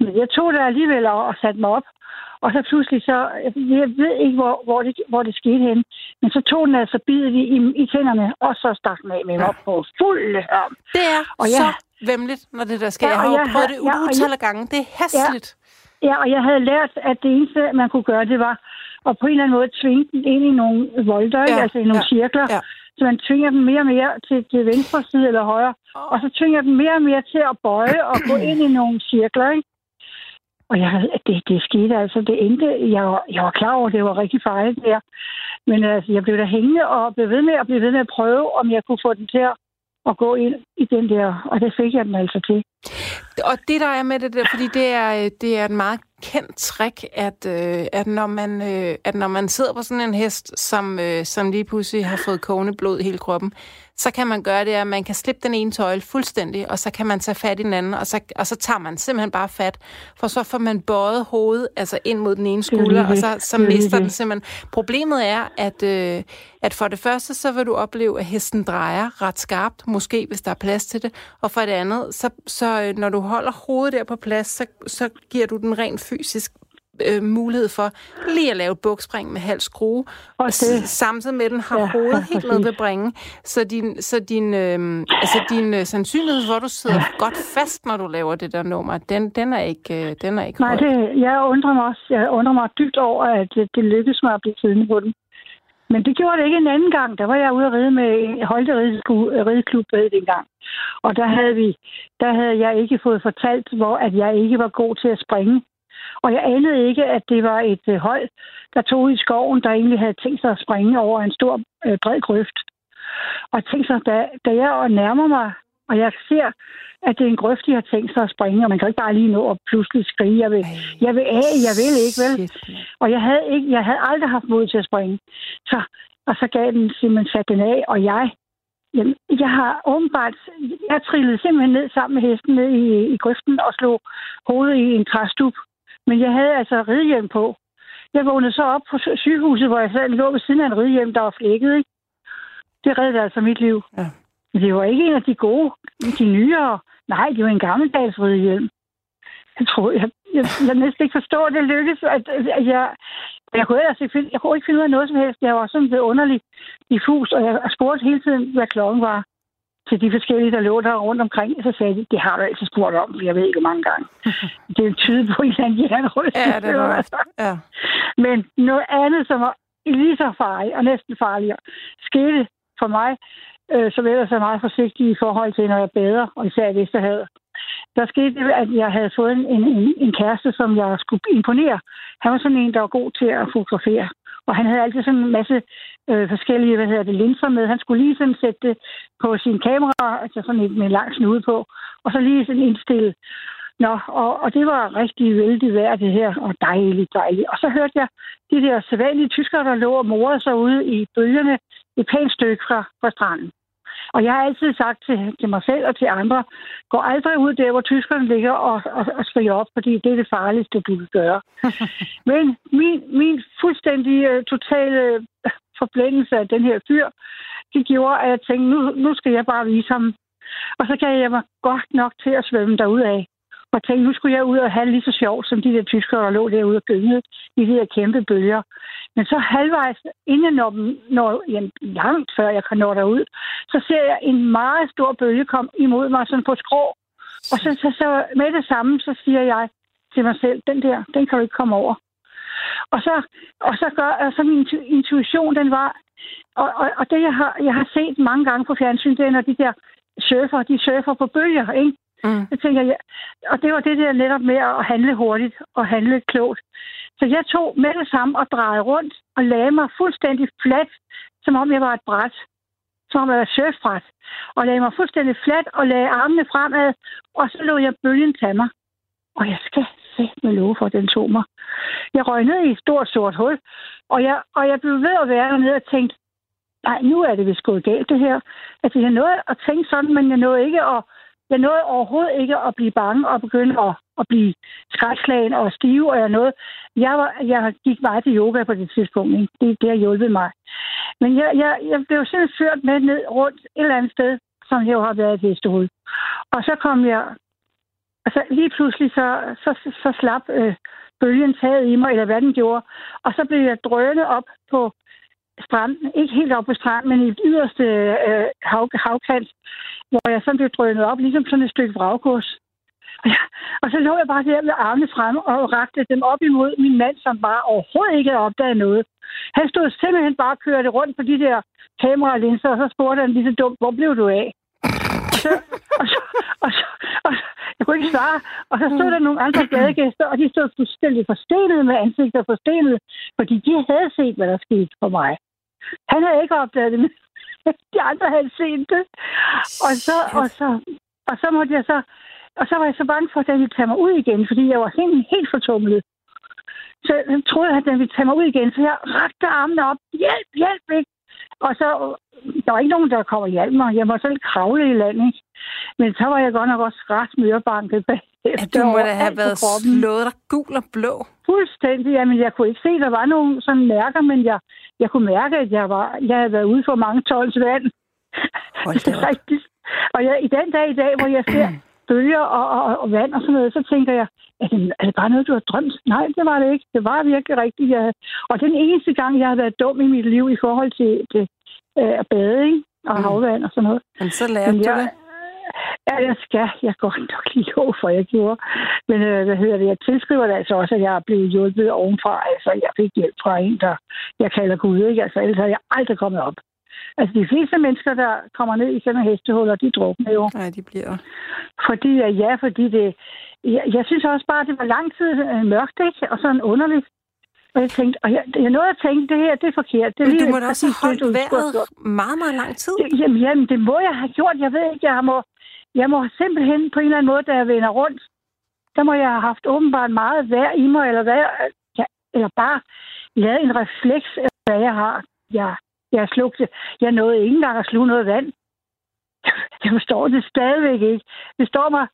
[SPEAKER 5] Men jeg tog det alligevel og satte mig op. Og så pludselig så, jeg ved ikke, hvor, hvor, det, hvor det skete hen, men så tog den altså bidet i, i, i tænderne, og så stak den af med mig ja. på fuld om.
[SPEAKER 2] Det er og jeg, så vemmeligt, når det der sker. Ja, jeg har jo prøvet det ja, utal af gange. Det er hæsligt.
[SPEAKER 5] Ja, ja, og jeg havde lært, at det eneste, man kunne gøre, det var at på en eller anden måde tvinge den ind i nogle volder, ja, altså i nogle ja, cirkler. Ja. Så man tvinger den mere og mere til, til venstre side eller højre. Og så tvinger den mere og mere til at bøje og gå ind i nogle cirkler, ikke? Og jeg, det, det skete altså. Det endte, jeg, jeg var klar over, at det var rigtig farligt der. Men altså, jeg blev der hængende og blev ved med at blive ved med at prøve, om jeg kunne få den til at, at gå ind i den der. Og det fik jeg den altså til.
[SPEAKER 2] Og det, der er med det der, fordi det er, det er et meget kendt trick, at, øh, at, når man, øh, at når man sidder på sådan en hest, som, øh, som lige pludselig har fået kogende blod i hele kroppen, så kan man gøre det, at man kan slippe den ene tøjle fuldstændig, og så kan man tage fat i den anden, og så, og så tager man simpelthen bare fat, for så får man bøjet hovedet altså ind mod den ene skulder, og så, så mister den simpelthen. Problemet er, at, øh, at for det første, så vil du opleve, at hesten drejer ret skarpt, måske hvis der er plads til det, og for det andet, så, så øh, når du holder hovedet der på plads, så, så giver du den rent fysisk øh, mulighed for lige at lave et bukspring med halv skrue, og det. samtidig med, at den har ja, hovedet helt ned ved bringen. Så din, så din, øh, altså din øh, sandsynlighed for, at du sidder ja. godt fast, når du laver det der nummer, den, den er ikke, øh, den er ikke
[SPEAKER 5] Nej, det, jeg undrer mig også. Jeg undrer mig dybt over, at det, det lykkedes mig at blive siddende på den. Men det gjorde det ikke en anden gang. Der var jeg ude at ride med Holte Rideklub dengang. Og der havde, vi, der havde jeg ikke fået fortalt, hvor at jeg ikke var god til at springe. Og jeg anede ikke, at det var et øh, hold, der tog i skoven, der egentlig havde tænkt sig at springe over en stor, øh, bred grøft. Og tænkte sig, da, da jeg nærmer mig, og jeg ser, at det er en grøft, de har tænkt sig at springe, og man kan ikke bare lige nå at pludselig skrige, jeg vil, jeg vil af, jeg vil ikke, vel? Og jeg havde, ikke, jeg havde aldrig haft mod til at springe. Så, og så gav den simpelthen sat den af, og jeg, jamen, jeg har åbenbart, jeg trillede simpelthen ned sammen med hesten ned i, i grøften og slog hovedet i en træstup. Men jeg havde altså ridehjelm på. Jeg vågnede så op på sygehuset, hvor jeg sad lå ved siden af en ridehjelm, der var flækket. Ikke? Det reddede altså mit liv. Ja. Det var ikke en af de gode, de nyere. Nej, det var en gammeldags ridehjelm. Jeg tror, jeg, jeg, jeg næsten ikke forstår, at det lykkedes. At, at jeg, jeg kunne ellers ikke, jeg kunne ikke finde ud af noget som helst. Jeg var sådan lidt underligt diffus, og jeg spurgte hele tiden, hvad klokken var til de forskellige, der lå der rundt omkring. Så sagde de, det har du altid spurgt om, for jeg ved ikke, hvor mange gange. det er tyde på en eller anden jernryst.
[SPEAKER 2] Ja, det var ja.
[SPEAKER 5] Men noget andet, som var lige så farligt og næsten farligere, skete for mig, øh, som ellers er meget forsigtig i forhold til, når jeg bader, og især i Vesterhavet. Der skete det, at jeg havde fået en, en, en kæreste, som jeg skulle imponere. Han var sådan en, der var god til at fotografere. Og han havde altid sådan en masse øh, forskellige, hvad hedder det, linser med. Han skulle lige sådan sætte det på sin kamera, altså sådan en, med en lang snude på, og så lige sådan indstille. Nå, og, og det var rigtig vældig værd, det her, og dejligt, dejligt. Og så hørte jeg de der sædvanlige tyskere, der lå og morede sig ude i bølgerne et pænt stykke fra, fra stranden. Og jeg har altid sagt til, til mig selv og til andre, gå aldrig ud der, hvor tyskerne ligger og, og, og skriger op, fordi det er det farligste, du vil gøre. Men min, min fuldstændig uh, totale forblændelse af den her fyr, det gjorde, at jeg tænkte, nu, nu skal jeg bare vise ham. Og så gav jeg mig godt nok til at svømme af og tænkte, nu skulle jeg ud og have lige så sjovt, som de der tyskere, der lå derude og gyngede i de der kæmpe bølger. Men så halvvejs, inden når, når jamen, langt før jeg kan nå derud, så ser jeg en meget stor bølge komme imod mig sådan på skrå. Og så, så, så med det samme, så siger jeg til mig selv, den der, den kan du ikke komme over. Og så, og så gør og så min intuition, den var, og, og, og det jeg har, jeg har set mange gange på fjernsyn, det er, når de der surfer, de surfer på bølger, ikke? Mm. Så tænker jeg, og det var det der netop med at handle hurtigt og handle klogt. Så jeg tog med det samme og drejede rundt og lagde mig fuldstændig fladt, som om jeg var et bræt. Som om jeg var surfbræt. Og lagde mig fuldstændig fladt og lagde armene fremad, og så lå jeg bølgen tage mig. Og jeg skal se med love for, at den tog mig. Jeg røg ned i et stort sort hul, og jeg, og jeg blev ved at være dernede og tænkte, nej, nu er det vist gået galt det her. Altså, jeg nåede at tænke sådan, men jeg nåede ikke at jeg nåede overhovedet ikke at blive bange og begynde at, at blive skrækslagen og stive, og jeg nåede. Jeg, var, jeg gik meget til yoga på det tidspunkt. Ikke? Det, det har hjulpet mig. Men jeg, jeg, jeg blev simpelthen ført med ned rundt et eller andet sted, som jeg har været i hestehoved. Og så kom jeg... Altså lige pludselig så, så, så, så slap øh, bølgen taget i mig, eller hvad den gjorde. Og så blev jeg drønet op på stranden, ikke helt op på stranden, men i det yderste øh, hav, havkant, hvor jeg sådan blev drønet op, ligesom sådan et stykke vragkurs. Og, ja, og så lå jeg bare der med armene frem og rakte dem op imod min mand, som bare overhovedet ikke havde opdaget noget. Han stod simpelthen bare og kørte rundt på de der kameralinser, og så spurgte han lige så dumt, hvor blev du af? Og så, og så, og så, og så, jeg kunne ikke svare. Og så stod der nogle andre gadegæster, og de stod fuldstændig forstenet med ansigter forstenet, fordi de havde set, hvad der skete for mig. Han havde ikke opdaget det, men de andre havde set det. Og så, og så, og så måtte jeg så... Og så var jeg så bange for, at den ville tage mig ud igen, fordi jeg var helt, helt fortumlet. Så jeg troede, at den ville tage mig ud igen, så jeg rakte armene op. Hjælp, hjælp, ikke? Og så, der var ikke nogen, der kom og hjalp mig. Jeg må selv kravle i landet. Men så var jeg godt nok også ret mørebanket bag.
[SPEAKER 2] Ja, du må da have været slået dig gul og blå.
[SPEAKER 5] Fuldstændig. Jamen, jeg kunne ikke se, at der var nogle sådan mærker, men jeg, jeg kunne mærke, at jeg, var, jeg havde været ude for mange tons vand. det er rigtigt. Og jeg, i den dag i dag, hvor jeg ser bølger og, og, og vand og sådan noget, så tænker jeg, er det, er det bare noget, du har drømt? Nej, det var det ikke. Det var virkelig rigtigt. Jeg, og den eneste gang, jeg har været dum i mit liv i forhold til, til øh, at bade ikke? og mm. havvand og sådan noget.
[SPEAKER 2] Men så lærte Men jeg, du det?
[SPEAKER 5] Ja, jeg skal. Jeg går nok lige lov for, jeg gjorde. Men øh, hvad hedder det? Jeg tilskriver det altså også, at jeg er blevet hjulpet ovenfra. Altså, jeg fik hjælp fra en, der jeg kalder Gud, ikke? Altså, ellers havde jeg aldrig kommet op. Altså, de fleste mennesker, der kommer ned i sådan en hestehuller, de drukner jo.
[SPEAKER 2] Nej, de bliver...
[SPEAKER 5] Fordi, ja, fordi det... Jeg, jeg synes også bare, at det var lang tid øh, mørkt, ikke? Og sådan underligt. Og jeg tænkte, og jeg, jeg nåede at tænke, det her, det er forkert. Det
[SPEAKER 2] Men du må da også have
[SPEAKER 5] det,
[SPEAKER 2] holdt vejret meget, meget lang tid.
[SPEAKER 5] Jamen, jamen, det må jeg have gjort. Jeg ved ikke, jeg må, jeg må simpelthen på en eller anden måde, da jeg vender rundt, der må jeg have haft åbenbart meget vejr i mig, eller, hvad, ja, eller bare lavet en refleks af, hvad jeg har. Jeg, jeg slugte. Jeg nåede ikke engang at sluge noget vand. Jeg forstår det stadigvæk ikke. Det står mig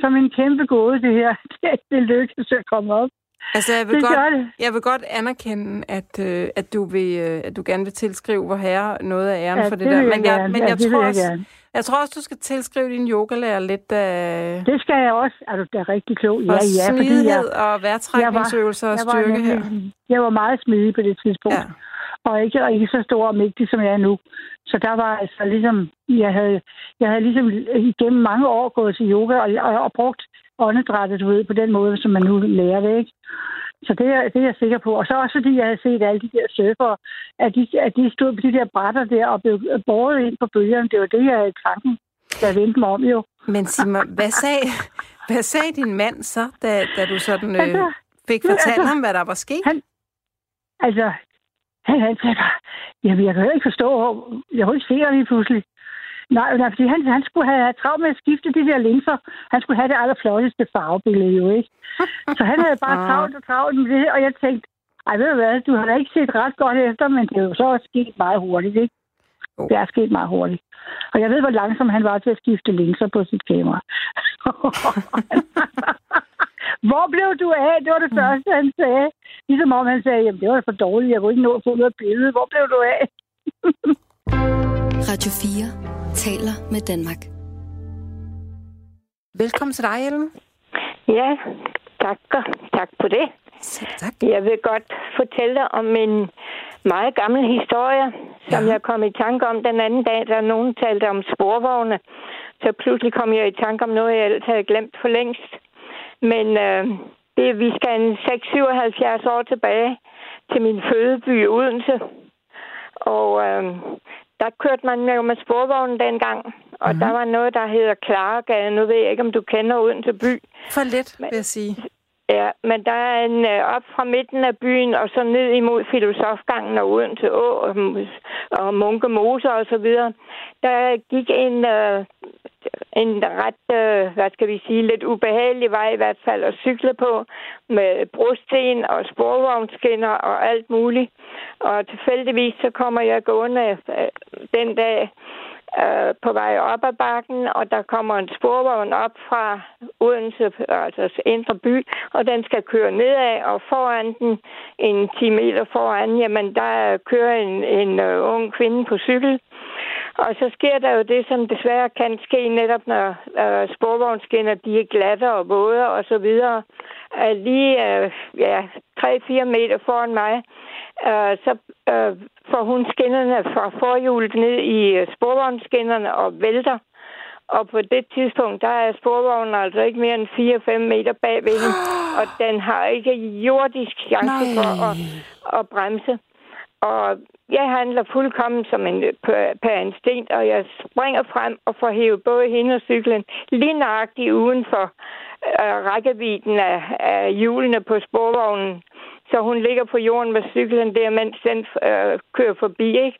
[SPEAKER 5] som en kæmpe gåde, det her. Det, det lykkedes at komme op.
[SPEAKER 2] Altså, jeg vil,
[SPEAKER 5] Det
[SPEAKER 2] godt,
[SPEAKER 5] det.
[SPEAKER 2] jeg vil godt anerkende, at, øh, at, du vil, øh, at du gerne vil tilskrive vor herre noget af æren
[SPEAKER 5] Ja,
[SPEAKER 2] for det,
[SPEAKER 5] det
[SPEAKER 2] der.
[SPEAKER 5] jeg
[SPEAKER 2] Men jeg, men
[SPEAKER 5] Ja,
[SPEAKER 2] jeg, tror
[SPEAKER 5] jeg
[SPEAKER 2] også,
[SPEAKER 5] gerne.
[SPEAKER 2] jeg tror også, du skal tilskrive din yogalærer lidt af
[SPEAKER 5] Det skal jeg også. Er du da rigtig klog? Ja, ja, fordi jeg,
[SPEAKER 2] og vejrtrækningsøvelser og
[SPEAKER 5] jeg var,
[SPEAKER 2] styrke her.
[SPEAKER 5] jeg var meget smidig på det tidspunkt.
[SPEAKER 2] Ja.
[SPEAKER 5] og ikke, og ikke så stor og mægtig, som jeg er nu. Så der var altså ligesom, jeg havde, jeg havde ligesom igennem mange år gået til yoga og, og, og brugt åndedrættet, du ved, på den måde, som man nu lærer det, ikke? Så det er, det er jeg sikker på. Og så også fordi jeg havde set alle de der surfere, at de, at de stod på de der brætter der og blev båret ind på bølgerne. Det var det, jeg havde i tanken, da jeg vendte mig om jo.
[SPEAKER 2] Men sig mig, hvad sagde, hvad sagde din mand så, da, da du sådan øh,
[SPEAKER 5] Altså,
[SPEAKER 2] fik fortalt
[SPEAKER 5] altså,
[SPEAKER 2] ham, hvad der var sket?
[SPEAKER 5] han- Altså, han, han sagde bare, jamen, jeg kan ikke forstå, jeg kunne ikke se dig lige pludselig. Nej, nej, fordi han, han skulle have travlt med at skifte de der linser. Han skulle have det allerflotteste farvebillede jo, ikke? Så han havde bare
[SPEAKER 2] Ah.
[SPEAKER 5] travlt og travlt med det, og jeg tænkte, ej, ved du hvad, du har da ikke set ret godt efter, men det er jo så også sket meget hurtigt, ikke? Det er sket meget hurtigt. Og jeg ved, hvor langsom han var til at skifte linser på sit kamera. Hvor blev du af? Det var det første, han sagde. Ligesom om han sagde, jamen det var for dårligt, jeg kunne ikke nå at få noget billede. Hvor blev du af?
[SPEAKER 3] Radio 4 taler med Danmark.
[SPEAKER 2] Velkommen til dig, Ellen.
[SPEAKER 6] Ja, tak. Tak for det.
[SPEAKER 2] Selv tak.
[SPEAKER 6] Jeg vil godt fortælle dig om en meget gammel historie, som
[SPEAKER 2] Ja.
[SPEAKER 6] jeg kom i tanke om den anden dag, da nogen talte om sporvogne. Så pludselig kom jeg i tanke om noget, jeg ellers havde glemt for længst. Men øh, det, vi skal en 6-77 år tilbage til min fødeby Odense. Og øh, der kørte man jo med sporvognen dengang. Og mm-hmm. der var noget, der hedder Klaregade. Nu ved jeg ikke, om du kender Odense by.
[SPEAKER 2] For lidt, vil jeg sige.
[SPEAKER 6] Ja, men der er en øh, op fra midten af byen, og så ned imod Filosofgangen og Odense Å og, og Munke Mose og så videre. Der gik en, øh, en ret, øh, hvad skal vi sige, lidt ubehagelig vej i hvert fald at cykle på med brosten og sporvognsskinner og alt muligt. Og tilfældigvis så kommer jeg gående øh, den dag øh, på vej op ad bakken, og der kommer en sporvogn op fra Odense, altså indre by, og den skal køre nedad, og foran den, en 10 meter foran, jamen der kører en, en øh, ung kvinde på cykel. Og så sker der jo det, som desværre kan ske netop, når øh, sporvognskinner de er glatte og våde og så videre. At lige øh, ja, 3-4 meter foran mig, uh, så uh, får hun skinnerne fra forhjulet ned i uh, sporvognsskinnerne og vælter. Og på det tidspunkt, der er sporvognen altså ikke mere end 4-5 meter bag ved hende, og den har ikke jordisk chance
[SPEAKER 2] Nej.
[SPEAKER 6] for at, at bremse. Og jeg handler fuldkommen som en per, per instinkt, og jeg springer frem og får hævet både hende og cyklen lige nøjagtigt uden for øh, rækkevidden af, af hjulene på sporvognen. Så hun ligger på jorden med cyklen der, mens den øh, kører forbi, ikke?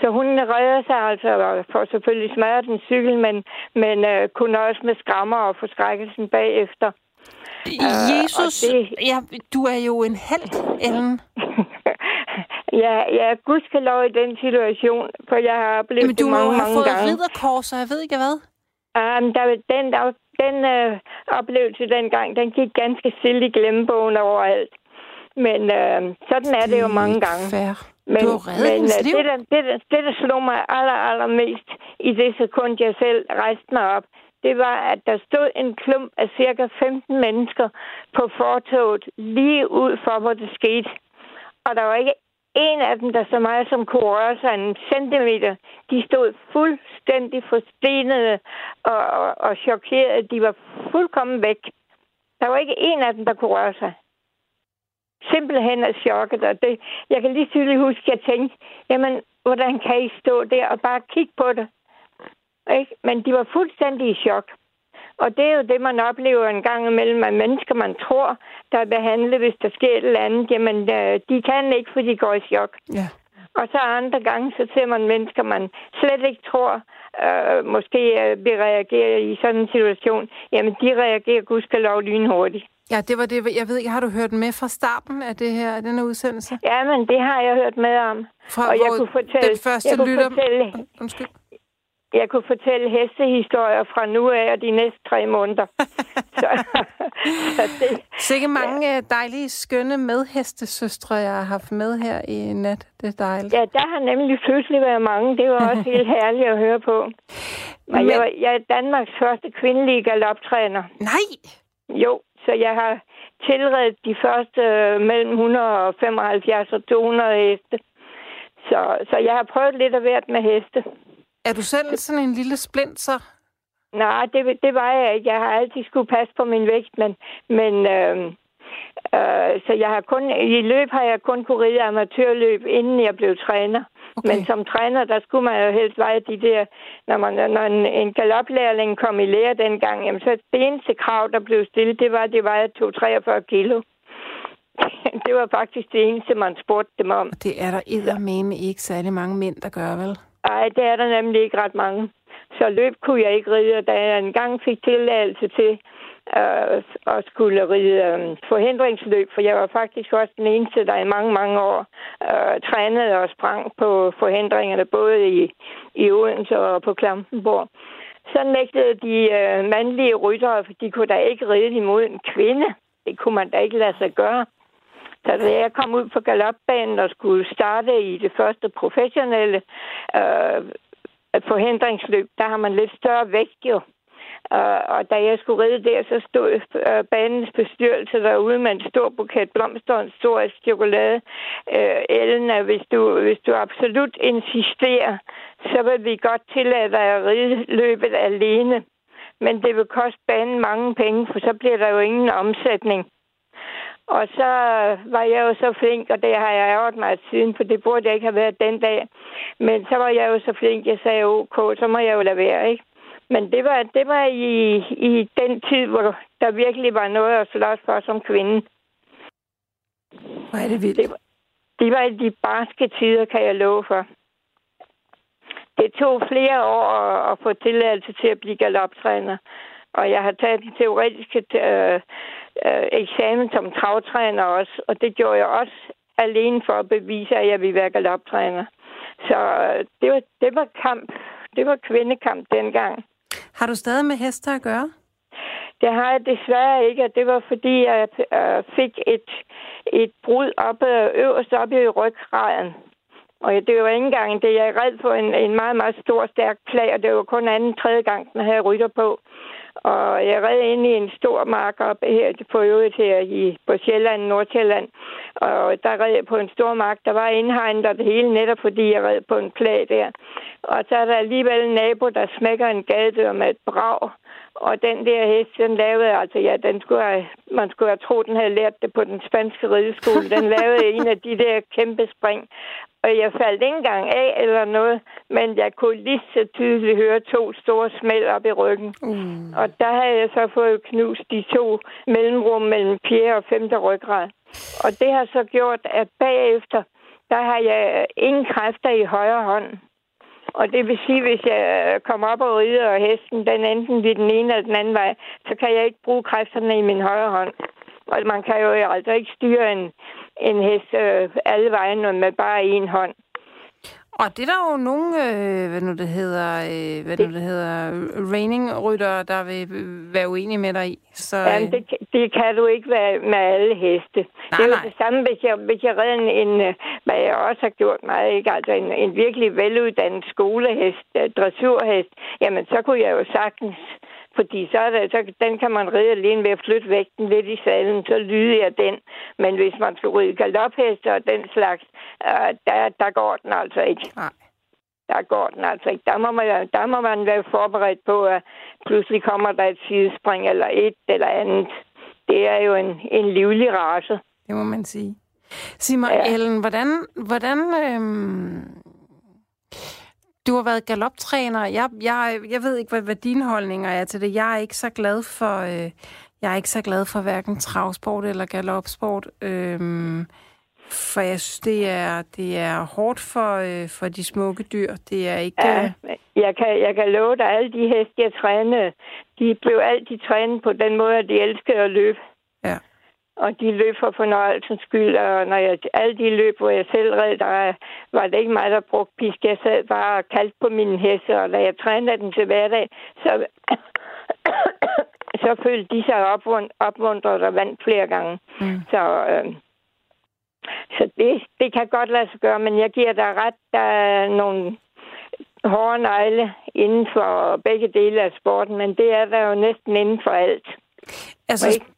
[SPEAKER 6] Så hun redder sig altså og får selvfølgelig smadret den cykel, men, men øh, kunne også med skrammer og forskrækkelsen bagefter.
[SPEAKER 2] Jesus,
[SPEAKER 6] og det-
[SPEAKER 2] ja, du er jo en held, Ellen.
[SPEAKER 6] ja, jeg er gudskelov i den situation, for jeg har oplevet
[SPEAKER 2] Men du
[SPEAKER 6] det
[SPEAKER 2] jo
[SPEAKER 6] mange,
[SPEAKER 2] have
[SPEAKER 6] mange
[SPEAKER 2] fået
[SPEAKER 6] gange.
[SPEAKER 2] ridderkors, og jeg ved ikke hvad.
[SPEAKER 6] Um, der, den der, den øh, oplevelse dengang, den gik ganske stille i glemmebogen overalt. Men øh, sådan er det jo mange gange.
[SPEAKER 2] Fair.
[SPEAKER 6] Men,
[SPEAKER 2] Du har
[SPEAKER 6] men øh,
[SPEAKER 2] liv.
[SPEAKER 6] det, der, det, der, det, der slog mig aller, allermest i det sekund, jeg selv rejste mig op, det var, at der stod en klump af cirka 15 mennesker på fortoget lige ud for, hvor det skete. Og der var ikke en af dem, der så meget som kunne røre sig en centimeter. De stod fuldstændig forstenede og, og, og chokerede. De var fuldkommen væk. Der var ikke en af dem, der kunne røre sig. Simpelthen af chokket. Og det, jeg kan lige tydeligt huske, at jeg tænkte, jamen, hvordan kan I stå der og bare kigge på det? Ikke? Men de var fuldstændig i chok. Og det er jo det, man oplever en gang imellem, at mennesker, man tror, der er behandlet, hvis der sker et eller andet, jamen, øh, de kan ikke, for de går i chok.
[SPEAKER 2] Ja.
[SPEAKER 6] Og så andre gange, så ser man mennesker, man slet ikke tror, øh, måske øh, vil reagere i sådan en situation. Jamen, de reagerer gudskelov lynhurtigt.
[SPEAKER 2] Ja, det var det. Jeg ved ikke, har du hørt med fra starten af det her, af denne udsendelse?
[SPEAKER 6] Ja, men det har jeg hørt med om.
[SPEAKER 2] Fra,
[SPEAKER 6] og jeg kunne fortælle,
[SPEAKER 2] den første
[SPEAKER 6] jeg kunne
[SPEAKER 2] lytter...
[SPEAKER 6] fortælle,
[SPEAKER 2] Undskyld.
[SPEAKER 6] jeg kunne fortælle hestehistorier fra nu af og de næste tre måneder. så, så det,
[SPEAKER 2] Sikke mange ja. dejlige, skønne medhestesøstre, jeg har haft med her i nat. Det er dejligt.
[SPEAKER 6] ja, der har nemlig pludselig været mange. Det var også helt herligt at høre på. Men,
[SPEAKER 2] Men-
[SPEAKER 6] jeg, var, jeg er Danmarks første kvindelige galoptræner.
[SPEAKER 2] Nej!
[SPEAKER 6] Jo, så jeg har tilredet de første øh, mellem 175 og 200 heste. Så, så jeg har prøvet lidt af hvert med heste.
[SPEAKER 2] Er du selv sådan en lille splint, så?
[SPEAKER 6] Nej, det, det var jeg ikke. Jeg har altid skulle passe på min vægt, men, men øh, øh, så jeg har kun, i løb har jeg kun kunne ride amatørløb, inden jeg blev træner.
[SPEAKER 2] Okay.
[SPEAKER 6] Men som træner, der skulle man jo helst veje de der, når, man, når en, en galoplærling kom i lære dengang, jamen så det eneste krav, der blev stillet, det var, at det vejede 243 kilo. det var faktisk det eneste, man spurgte dem om.
[SPEAKER 2] Og det er der eddermame ikke særlig mange mænd, der gør, vel?
[SPEAKER 6] Nej, det er der nemlig ikke ret mange. Så løb kunne jeg ikke ride, og da jeg engang fik tilladelse til øh, at skulle ride øh, forhindringsløb, for jeg var faktisk også den eneste, der i mange, mange år øh, trænede og sprang på forhindringerne, både i, i Odense og på Klampenborg. Så nægtede de øh, mandlige ryttere, for de kunne da ikke ride imod en kvinde. Det kunne man da ikke lade sig gøre. Så da jeg kom ud på galopbanen og skulle starte i det første professionelle øh, forhindringsløb, der har man lidt større vægt jo. Uh, og da jeg skulle ride der, så stod uh, banens bestyrelse derude med en stor buket blomster og en stor chokolade. Uh, Ellen, hvis du, hvis du absolut insisterer, så vil vi godt tillade dig at ride løbet alene. Men det vil koste banen mange penge, for så bliver der jo ingen omsætning. Og så var jeg jo så flink, og det har jeg ærget mig siden, for det burde jeg ikke have været den dag. Men så var jeg jo så flink, jeg sagde okay, så må jeg jo lade være, ikke? Men det var, det var i, i den tid, hvor der virkelig var noget at slås for som kvinde.
[SPEAKER 2] Hvor er det vildt.
[SPEAKER 6] Det var, det var i de barske tider, kan jeg love for. Det tog flere år at, at få tilladelse til at blive galoptræner. Og jeg har taget den teoretiske øh, øh, eksamen som travtræner også. Og det gjorde jeg også alene for at bevise, at jeg ville være galoptræner. Så øh, det var, det var kamp. Det var kvindekamp dengang.
[SPEAKER 2] Har du stadig med heste at gøre?
[SPEAKER 6] Det har jeg desværre ikke, og det var fordi, jeg øh, fik et, et brud op, øverst oppe i ryggraden. Og det var ikke engang det. Jeg er red på en, en meget, meget stor, stærk plag, og det var kun anden, tredje gang, den havde rytter på. Og jeg red ind i en stor mark op her på øvrigt her i, på Sjælland, Nordsjælland. Og der red jeg på en stor mark. Der var indhegnet og det hele netop, fordi jeg red på en plag der. Og så er der alligevel en nabo, der smækker en gadedør med et brag. Og den der hest, den lavede, altså ja, den skulle have, man skulle have tro, den havde lært det på den spanske rideskole. Den lavede en af de der kæmpe spring. Og jeg faldt ikke engang af eller noget, men jeg kunne lige så tydeligt høre to store smæld op i ryggen.
[SPEAKER 2] Mm.
[SPEAKER 6] Og der havde jeg så fået knust de to mellemrum mellem fjerde og femte ryggrad. Og det har så gjort, at bagefter, der har jeg ingen kræfter i højre hånd. Og det vil sige, hvis jeg kommer op og rider, og hesten den enten bliver den ene eller den anden vej, så kan jeg ikke bruge kræfterne i min højre hånd. Og man kan jo altså ikke styre en, en hest øh, alle vejen med bare en hånd.
[SPEAKER 2] Og det er der jo nogle, øh, hvad nu det hedder, øh, hvad nu det hedder, raining-rytter, der vil være uenige med dig i. Så, øh,
[SPEAKER 6] Jamen, det, det kan du ikke være med alle heste.
[SPEAKER 2] Nej,
[SPEAKER 6] det er jo
[SPEAKER 2] nej.
[SPEAKER 6] det samme, hvis jeg, hvis jeg redder en, en, øh, hvad jeg også har gjort meget, ikke? Altså en, en virkelig veluddannet skolehest, øh, dressurhest, jamen så kunne jeg jo sagtens fordi så, er det, så den kan man ride alene ved at flytte vægten lidt i salen, så lyder jeg den. Men hvis man skal ride galopheste og den slags, øh, der, der går den altså ikke.
[SPEAKER 2] Nej.
[SPEAKER 6] Der går den altså ikke. Der må, man, der må man være forberedt på, at pludselig kommer der et sidespring eller et eller andet. Det er jo en, en livlig race.
[SPEAKER 2] det må man sige. Sig mig, ja. Ellen, hvordan, hvordan øhm, du har været galoptræner. Jeg, jeg, jeg ved ikke, hvad, hvad dine holdninger er til det. Jeg er ikke så glad for, øh, jeg er ikke så glad for hverken travsport eller galopsport. Øhm, for jeg synes, det er, det er hårdt for, øh, for de smukke dyr. Det er ikke...
[SPEAKER 6] Ja, øh, jeg kan, jeg kan love dig, alle de heste, jeg trænede, de blev altid trænet på den måde, at de elskede at løbe. Og de løb for fornøjelsens skyld, og når jeg, alle de løb, hvor jeg selv red, der var det ikke mig, der brugte pisk. Jeg sad bare og kaldte på mine heste, og da jeg trænede den til hverdag, så, så følte de sig opmuntret og vandt flere gange. Mm. Så, øh, så det, det kan godt lade sig gøre, men jeg giver dig ret, der er nogle hårde negle inden for begge dele af sporten, men det er der jo næsten inden for alt.
[SPEAKER 2] Altså, sp-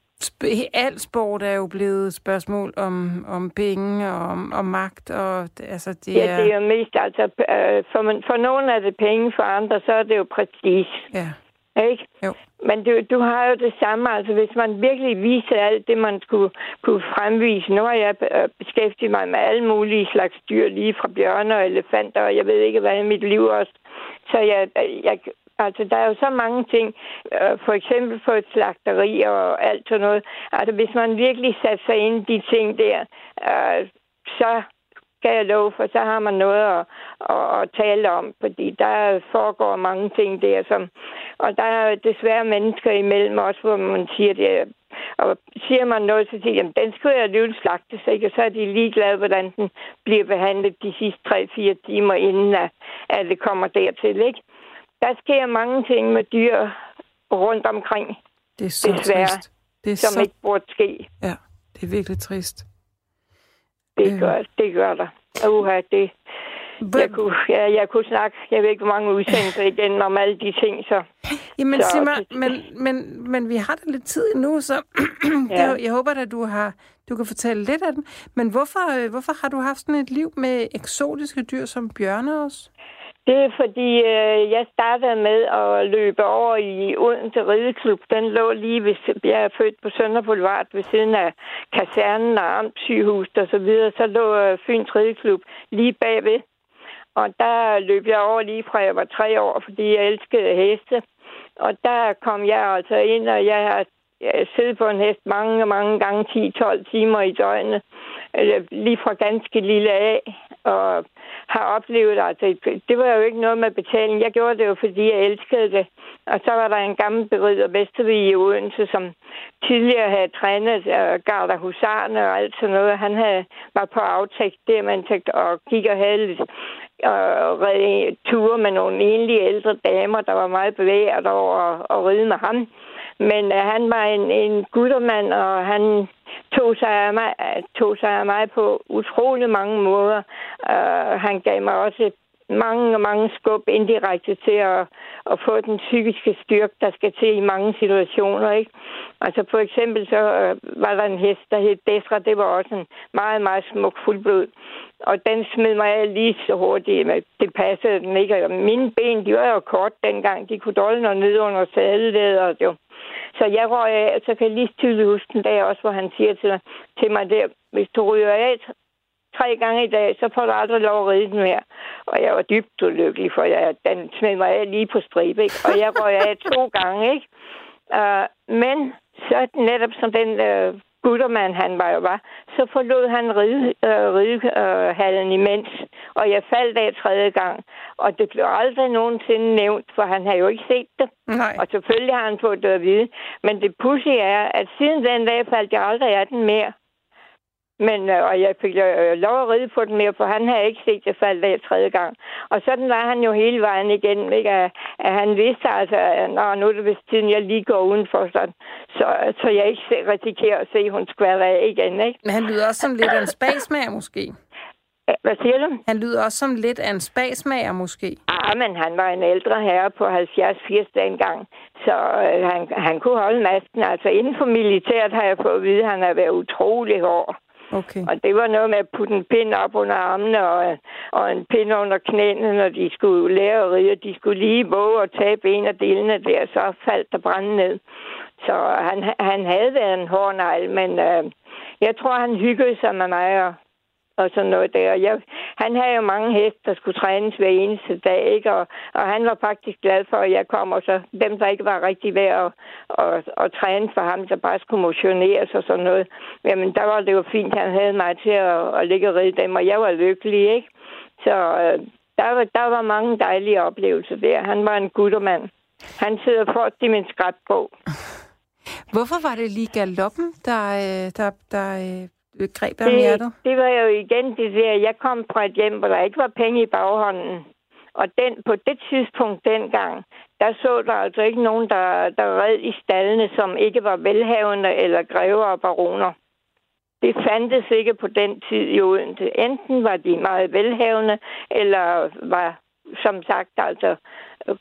[SPEAKER 2] alt sport er jo blevet et spørgsmål om, om penge og om, om magt. Og, altså, det
[SPEAKER 6] ja, er... det er jo mest, altså, øh, for, for nogle er det penge, for andre så er det jo prestige.
[SPEAKER 2] Ja.
[SPEAKER 6] Ikke?
[SPEAKER 2] Jo.
[SPEAKER 6] Men du, du har jo det samme, altså hvis man virkelig viser alt det, man skulle kunne fremvise. Nu har jeg øh, beskæftiget mig med alle mulige slags dyr, lige fra bjørne og elefanter, og jeg ved ikke, hvad i mit liv også. Så jeg, jeg, altså, der er jo så mange ting, øh, for eksempel på et slagteri og alt sådan noget. Altså, hvis man virkelig satte sig ind i de ting der, øh, så skal jeg love, for så har man noget at, at, at tale om, fordi der foregår mange ting der, som, og der er desværre mennesker imellem også, hvor man siger det, og siger man noget, så siger de, den skulle jeg alligevel slagtes, ikke? og så er de ligeglade, hvordan den bliver behandlet de sidste 3-4 timer, inden at, at det kommer dertil. Ikke? Der sker mange ting med dyr rundt omkring,
[SPEAKER 2] det er så desværre, trist.
[SPEAKER 6] Det er som så... ikke burde ske.
[SPEAKER 2] Ja, det er virkelig trist.
[SPEAKER 6] Det øh. gør, det gør der. Uha, det, jeg kunne, ja, jeg kunne snakke, jeg ved ikke, hvor mange udsendelser igen om alle de ting, så...
[SPEAKER 2] Jamen, så, mig, men, men, men vi har da lidt tid nu, så ja. det, jeg håber at du har du kan fortælle lidt af dem. Men hvorfor, øh, hvorfor har du haft sådan et liv med eksotiske dyr som bjørne også?
[SPEAKER 6] Det er fordi, øh, jeg startede med at løbe over i Odense Rideklub. Den lå lige ved, jeg er født på Sønder Boulevard ved siden af kasernen og Amtssygehuset og så videre. Så lå øh, Fyns Rideklub lige bagved. Og der løb jeg over lige fra jeg var tre år, fordi jeg elskede heste. Og der kom jeg altså ind, og jeg har siddet på en hest mange, mange gange, 10-12 timer i døgnet. Altså, lige fra ganske lille af. Og har oplevet, altså, det var jo ikke noget med betaling. Jeg gjorde det jo, fordi jeg elskede det. Og så var der en gammel berider Vestervig i Odense, som tidligere havde trænet uh, Garda Husarne og alt sådan noget. Han havde, var på aftægt der, man tænkte, og gik og havde lidt og redde ture med nogle enlige ældre damer, der var meget bevæget over at ride med ham. Men uh, han var en, en guttermand, og han tog sig, af mig, tog sig af mig på utrolig mange måder. Uh, han gav mig også mange, mange skub indirekte til at, at få den psykiske styrke, der skal til i mange situationer. Ikke? Altså for eksempel så øh, var der en hest, der hed Desra. Det var også en meget, meget smuk fuldblod. Og den smed mig af lige så hurtigt. Men det passede den ikke. Og mine ben, de var jo kort dengang. De kunne dolde noget ned under sadellæder. Jo. Så jeg røg af, så kan jeg lige tydeligt huske den dag også, hvor han siger til, til mig der, hvis du ryger af tre gange i dag, så får du aldrig lov at ride den mere. Og jeg var dybt ulykkelig, for jeg, den smed mig af lige på stribe, ikke? Og jeg røg af to gange, ikke? Uh, men så netop som den uh, guttermand, han var jo var, så forlod han ride, uh, ridehallen uh, imens, og jeg faldt af tredje gang. Og det blev aldrig nogensinde nævnt, for han har jo ikke set det.
[SPEAKER 2] Nej.
[SPEAKER 6] Og selvfølgelig har han fået det at vide. Men det pussy er, at siden den dag faldt jeg aldrig af den mere. Men, øh, og jeg fik øh, lov at ride på den mere, for han havde ikke set det falde af tredje gang. Og sådan var han jo hele vejen igen, ikke? At, at han vidste altså, at Nå, nu er det vist tiden, jeg lige går udenfor, så, så, så jeg ikke risikerer at se, at hun skvatter af igen, ikke?
[SPEAKER 2] Men han lyder også som lidt af en spasmager, måske.
[SPEAKER 6] Hvad siger du?
[SPEAKER 2] Han lyder også som lidt af en spasmager, måske.
[SPEAKER 6] Ah, men han var en ældre herre på 70-80 dengang, så øh, han, han kunne holde masken. Altså inden for militæret har jeg fået at vide, at han har været utrolig hård.
[SPEAKER 2] Okay.
[SPEAKER 6] Og det var noget med at putte en pind op under armene og, og en pind under knæene, når de skulle lære at ride. De skulle lige våge at tabe en af delene der, så faldt der brænde ned. Så han, han havde været en hård negl, men øh, jeg tror, han hyggede sig med mig og, og sådan noget der. Jeg, han havde jo mange heste, der skulle trænes hver eneste dag, ikke? Og, og han var faktisk glad for, at jeg kom, og så dem, der ikke var rigtig værd at, at, at træne for ham, der bare skulle motioneres og sådan noget. Jamen, der var det jo fint, han havde mig til at, at ligge og ride dem, og jeg var lykkelig, ikke? Så øh, der, var, der var mange dejlige oplevelser der. Han var en guttermand. Han sidder for i min skrabbog.
[SPEAKER 2] Hvorfor var det lige galoppen, der, øh, der, der øh, greb om
[SPEAKER 6] det,
[SPEAKER 2] hjertet?
[SPEAKER 6] det var jo igen det der, jeg kom fra et hjem, hvor der ikke var penge i baghånden. Og den, på det tidspunkt dengang, der så der altså ikke nogen, der, der red i stallene, som ikke var velhavende eller grever og baroner. Det fandtes ikke på den tid i Odense. Enten var de meget velhavende, eller var, som sagt, altså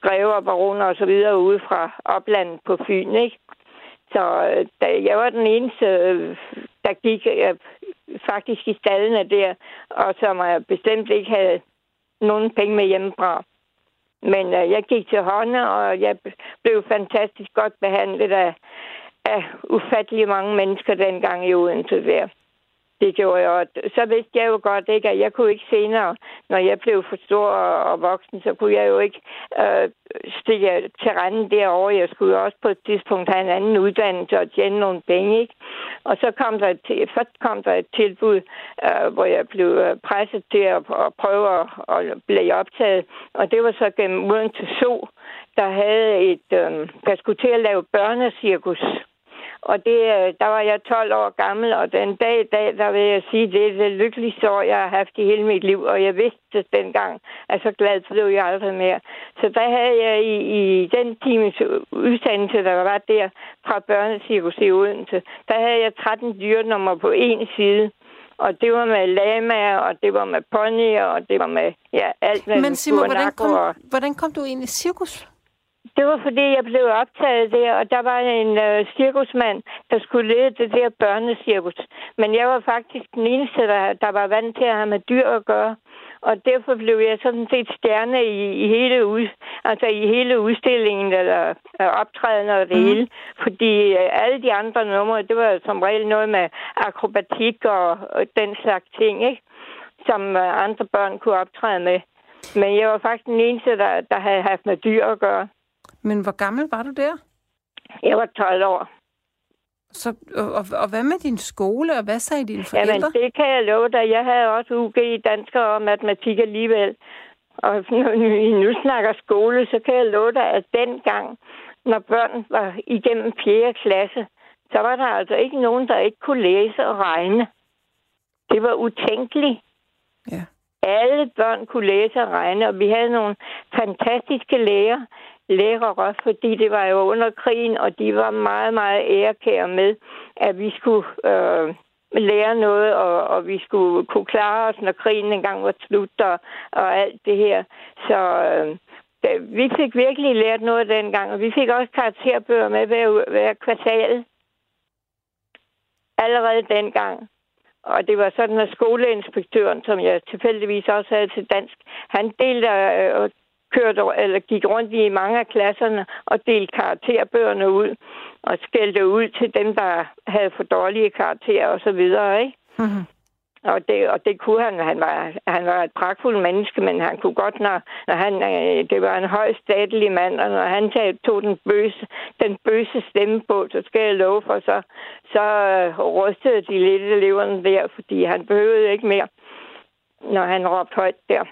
[SPEAKER 6] grever, baroner og så videre ude fra oplandet på Fyn, ikke? Så øh, da jeg var den eneste, øh, der gik øh, faktisk i stallene der, og som jeg bestemt ikke havde nogen penge med hjemmefra. Men øh, jeg gik til hånden, og jeg blev fantastisk godt behandlet af, af ufattelig mange mennesker dengang i Odense der. Det gjorde jeg. Og så vidste jeg jo godt, ikke, at jeg kunne ikke senere, når jeg blev for stor og, og voksen, så kunne jeg jo ikke øh, stikke til randen derovre. Jeg skulle jo også på et tidspunkt have en anden uddannelse og tjene nogle penge. Ikke? Og så kom der et, først kom der et tilbud, øh, hvor jeg blev øh, presset til at, at prøve at, at blive optaget. Og det var så gennem uden til So, der havde et, øh, der skulle til at lave børnecirkus og det, øh, der var jeg 12 år gammel, og den dag i dag, der vil jeg sige, det er det lykkeligste år, jeg har haft i hele mit liv. Og jeg vidste dengang, at så glad blev jeg aldrig mere. Så der havde jeg i, i den times udsendelse, der var der fra børnecirkus i Odense, der havde jeg 13 dyrenummer på en side. Og det var med lamaer, og det var med ponyer, og det var med ja, alt, hvad
[SPEAKER 2] Men Simon, hvordan kom, hvordan kom du ind i cirkus?
[SPEAKER 6] Det var fordi, jeg blev optaget der, og der var en øh, cirkusmand, der skulle lede det der børnecirkus. Men jeg var faktisk den eneste, der, der var vant til at have med dyr at gøre. Og derfor blev jeg sådan set stjerne i, i hele ud, altså i hele udstillingen eller øh, optræden og det mm. hele. Fordi øh, alle de andre numre, det var som regel noget med akrobatik og, og den slags ting, ikke? Som øh, andre børn kunne optræde med. Men jeg var faktisk den eneste, der, der havde haft med dyr at gøre.
[SPEAKER 2] Men hvor gammel var du der?
[SPEAKER 6] Jeg var 12 år.
[SPEAKER 2] Så, og, og, og hvad med din skole, og hvad sagde dine forældre?
[SPEAKER 6] Jamen, det kan jeg love dig. Jeg havde også UG i dansk og matematik alligevel. Og når vi nu snakker skole, så kan jeg love dig, at dengang, når børn var igennem 4. klasse, så var der altså ikke nogen, der ikke kunne læse og regne. Det var utænkeligt.
[SPEAKER 2] Ja.
[SPEAKER 6] Alle børn kunne læse og regne, og vi havde nogle fantastiske læger, lækre, fordi det var jo under krigen, og de var meget, meget ærekære med, at vi skulle øh, lære noget, og, og vi skulle kunne klare os, når krigen engang var slut, og, og alt det her. Så øh, vi fik virkelig lært noget dengang, og vi fik også karakterbøger med hver, hver kvartal. Allerede dengang. Og det var sådan, at skoleinspektøren, som jeg tilfældigvis også havde til dansk, han delte øh, kørte, eller gik rundt i mange af klasserne og delte karakterbøgerne ud og skældte ud til dem, der havde for dårlige karakterer og så videre, ikke? Mm-hmm. Og det, og det kunne han. Han var, han var et pragtfuldt menneske, men han kunne godt, når, når han, øh, det var en høj statelig mand, og når han tog den bøse, den bøse stemme på, så skal jeg love for, så, så øh, rystede de lidt eleverne der, fordi han behøvede ikke mere, når han råbte højt der.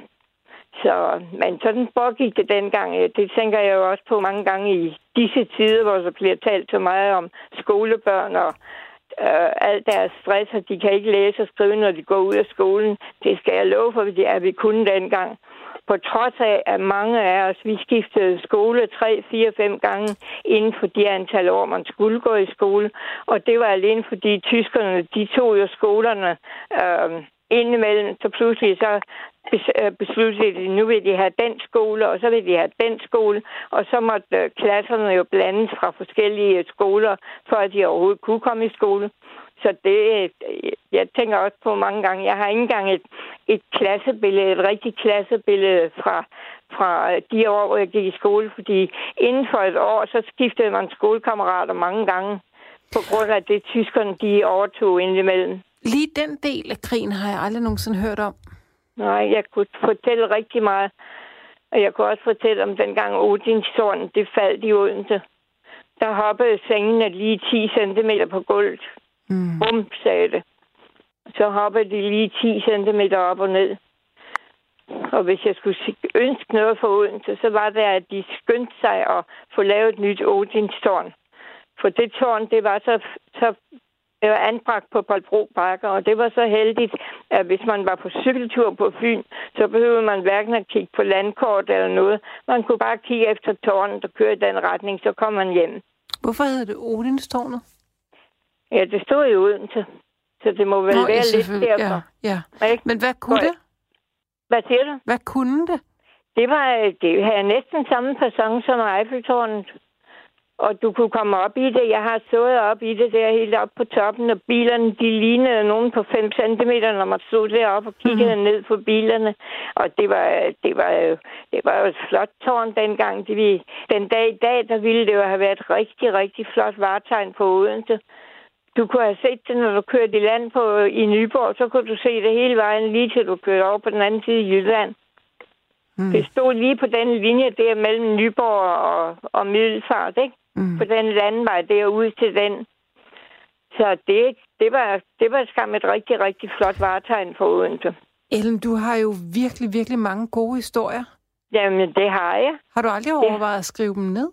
[SPEAKER 6] Så, men sådan foregik det dengang. Øh, det tænker jeg jo også på mange gange i disse tider, hvor der bliver talt så meget om skolebørn og øh, alt deres stress, at de kan ikke læse og skrive, når de går ud af skolen. Det skal jeg love for, er vi kunne dengang. På trods af, at mange af os, vi skiftede skole tre, fire, fem gange inden for de antal år, man skulle gå i skole. Og det var alene fordi tyskerne, de tog jo skolerne øh, indimellem, så pludselig så Øh, besluttede de, nu vil de have den skole, og så vil de have den skole, og så måtte øh, klasserne jo blandes fra forskellige øh, skoler, for at de overhovedet kunne komme i skole. Så det, jeg tænker også på mange gange, jeg har ikke engang et, et klassebillede, et rigtigt klassebillede fra, fra de år, hvor jeg gik i skole, fordi inden for et år, så skiftede man skolekammerater mange gange, på grund af det, tyskerne de overtog indimellem.
[SPEAKER 2] Lige den del af krigen har jeg aldrig nogensinde hørt om.
[SPEAKER 6] Nej, jeg kunne fortælle rigtig meget. Og jeg kunne også fortælle om dengang Odinshorn, det faldt i Odense. Der hoppede sengene lige 10 cm på gulvet.
[SPEAKER 2] Mm.
[SPEAKER 6] Bum, sagde det. Så hoppede de lige 10 cm op og ned. Og hvis jeg skulle ønske noget for Odense, så var det, at de skyndte sig at få lavet et nyt Odinstårn. For det tårn, det var så, så det var anbragt på Polbro Bakker, og det var så heldigt, at hvis man var på cykeltur på Fyn, så behøvede man hverken at kigge på landkort eller noget. Man kunne bare kigge efter tårnet og køre i den retning, så kom man hjem.
[SPEAKER 2] Hvorfor hedder det Odinstårnet?
[SPEAKER 6] Ja, det stod i Odense, så det må vel
[SPEAKER 2] Nå,
[SPEAKER 6] være lidt derfor.
[SPEAKER 2] Ja, ja. Men hvad kunne det?
[SPEAKER 6] Hvad siger du?
[SPEAKER 2] Hvad kunne det?
[SPEAKER 6] Det var det havde næsten samme fasong som Eiffeltårnet. Og du kunne komme op i det. Jeg har stået op i det der helt op på toppen, og bilerne, de lignede nogen på 5 cm, når man stod deroppe og kiggede mm. ned på bilerne. Og det var, det var, jo, det var jo et flot tårn dengang. Det, vi, den dag i dag, der ville det jo have været et rigtig, rigtig flot varetegn på Odense. Du kunne have set det, når du kørte i land på, i Nyborg, så kunne du se det hele vejen, lige til du kørte over på den anden side i Jylland.
[SPEAKER 2] Mm.
[SPEAKER 6] Det stod lige på den linje der mellem Nyborg og, og Middelfart, ikke?
[SPEAKER 2] Mm.
[SPEAKER 6] På den landvej derude til den. Så det, det, var, det var skam et rigtig, rigtig flot varetegn for Odense.
[SPEAKER 2] Ellen, du har jo virkelig, virkelig mange gode historier.
[SPEAKER 6] Jamen, det har jeg.
[SPEAKER 2] Har du aldrig overvejet at skrive dem ned?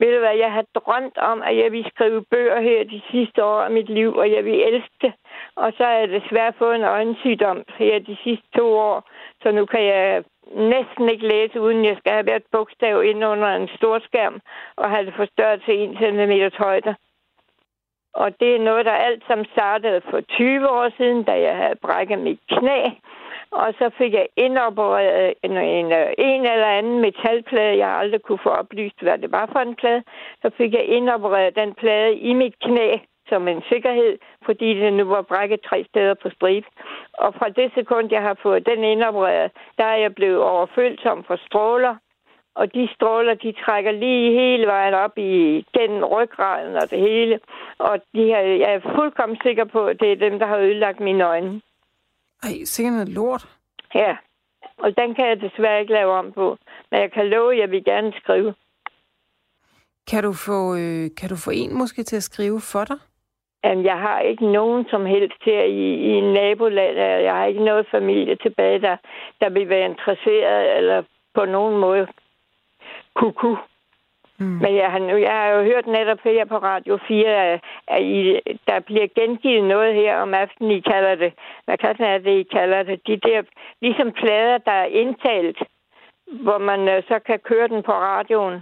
[SPEAKER 6] Ved du hvad, jeg har drømt om, at jeg ville skrive bøger her de sidste år af mit liv, og jeg vil elske det. Og så er jeg desværre fået en øjensygdom her de sidste to år, så nu kan jeg næsten ikke læse, uden jeg skal have hvert bogstav ind under en stor skærm og have det forstørret til 1 cm højde. Og det er noget, der alt sammen startede for 20 år siden, da jeg havde brækket mit knæ. Og så fik jeg indopereret en, en, en eller anden metalplade, jeg aldrig kunne få oplyst, hvad det var for en plade. Så fik jeg indopereret den plade i mit knæ som en sikkerhed, fordi det nu var brækket tre steder på stribe. Og fra det sekund, jeg har fået den indopereret, der er jeg blevet overfølsom for stråler. Og de stråler, de trækker lige hele vejen op i den ryggraden og det hele. Og de her, jeg er fuldkommen sikker på, at det er dem, der har ødelagt mine øjne.
[SPEAKER 2] Ej, sikkert noget lort.
[SPEAKER 6] Ja, og den kan jeg desværre ikke lave om på. Men jeg kan love, at jeg vil gerne skrive.
[SPEAKER 2] Kan du få, øh, kan du få en måske til at skrive for dig?
[SPEAKER 6] Jamen, jeg har ikke nogen som helst her i, i en naboland. Jeg har ikke noget familie tilbage, der, der vil være interesseret eller på nogen måde kuku.
[SPEAKER 2] Mm.
[SPEAKER 6] Men jeg har, nu, jeg har jo hørt netop her på Radio 4, at, at I, der bliver gengivet noget her om aftenen, I kalder det. Hvad kan er det, I kalder det? De der, ligesom plader, der er indtalt, hvor man øh, så kan køre den på radioen.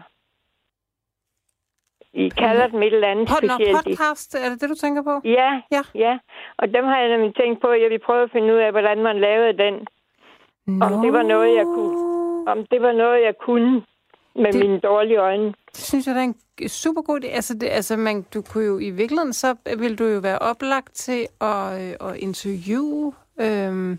[SPEAKER 6] I kalder dem et eller andet
[SPEAKER 2] Pod, nå,
[SPEAKER 6] specielt.
[SPEAKER 2] Podcast, er det det, du tænker på?
[SPEAKER 6] Ja,
[SPEAKER 2] Ja.
[SPEAKER 6] ja. Og dem har jeg nemlig tænkt på, at jeg vil prøve at finde ud af, hvordan man lavede den. Om det var noget, jeg kunne. Om det var noget, jeg kunne med
[SPEAKER 2] Det-
[SPEAKER 6] mine dårlige øjne.
[SPEAKER 2] Det synes jeg, det er en super god idé. Altså, det, altså man, du kunne jo i virkeligheden, så vil du jo være oplagt til at, øh, at interviewe øhm,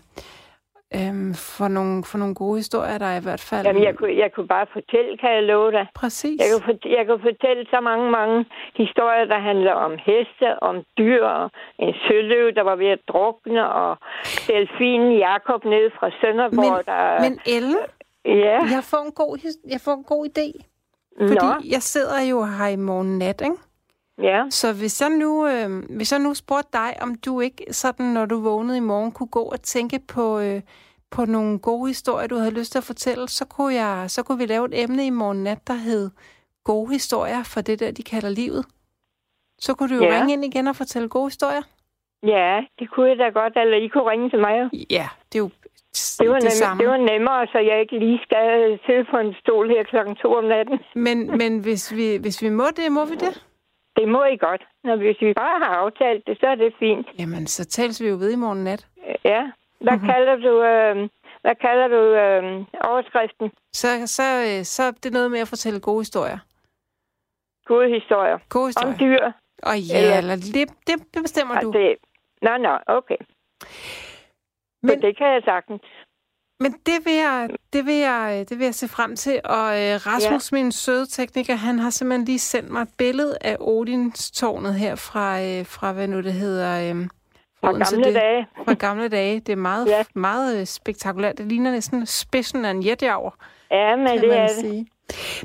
[SPEAKER 2] øhm, for, nogle, for nogle gode historier, der er i hvert fald...
[SPEAKER 6] Jamen, jeg kunne, jeg kunne bare fortælle, kan jeg love dig.
[SPEAKER 2] Præcis.
[SPEAKER 6] Jeg kunne, fort- jeg kunne fortælle så mange, mange historier, der handler om heste, om dyr, og en søløv, der var ved at drukne, og delfinen Jakob nede fra Sønderborg,
[SPEAKER 2] men,
[SPEAKER 6] der...
[SPEAKER 2] men Elle,
[SPEAKER 6] ja,
[SPEAKER 2] jeg får en god, jeg får en god idé. Fordi
[SPEAKER 6] Nå,
[SPEAKER 2] jeg sidder jo her i morgen nat, ikke?
[SPEAKER 6] Ja.
[SPEAKER 2] Så hvis jeg nu, øh, hvis jeg nu spurgte dig, om du ikke sådan, når du vågnede i morgen, kunne gå og tænke på, øh, på nogle gode historier, du havde lyst til at fortælle, så kunne, jeg, så kunne vi lave et emne i morgen nat, der hed gode historier for det der, de kalder livet. Så kunne du jo
[SPEAKER 6] Ja.
[SPEAKER 2] ringe ind igen og fortælle gode historier.
[SPEAKER 6] Ja, det kunne jeg da godt, eller I kunne ringe til mig.
[SPEAKER 2] Ja, det er jo
[SPEAKER 6] Det var,
[SPEAKER 2] det samme.
[SPEAKER 6] det var nemmere, så jeg ikke lige skal sidde på en stol her klokken to om natten.
[SPEAKER 2] Men, men hvis, vi, hvis vi må det, må vi det?
[SPEAKER 6] Det må I godt. Når hvis vi bare har aftalt det, så er det fint.
[SPEAKER 2] Jamen, så tales vi jo ved i morgen nat.
[SPEAKER 6] Ja. Hvad
[SPEAKER 2] Mhm.
[SPEAKER 6] mm-hmm. kalder du, øh, hvad kalder du øh, overskriften?
[SPEAKER 2] Så, så, øh, så er det noget med at fortælle gode historier.
[SPEAKER 6] Gode historier.
[SPEAKER 2] Gode historier.
[SPEAKER 6] Om dyr.
[SPEAKER 2] Og ja,
[SPEAKER 6] Eller-
[SPEAKER 2] eller det, det, det bestemmer
[SPEAKER 6] Og
[SPEAKER 2] du.
[SPEAKER 6] det, nå, nå, okay. Men
[SPEAKER 2] Men-
[SPEAKER 6] det kan jeg sagtens.
[SPEAKER 2] Men det vil jeg, det vil jeg, det vil jeg se frem til. Og øh, Rasmus, ja. min søde tekniker, han har simpelthen lige sendt mig et billede af Odinstårnet her fra, øh, fra hvad nu det hedder... Øh,
[SPEAKER 6] fra gamle
[SPEAKER 2] det,
[SPEAKER 6] dage.
[SPEAKER 2] Fra gamle dage. Det er meget, ja. meget øh, spektakulært. Det ligner næsten spidsen af en jetjager.
[SPEAKER 6] Ja, men det er det.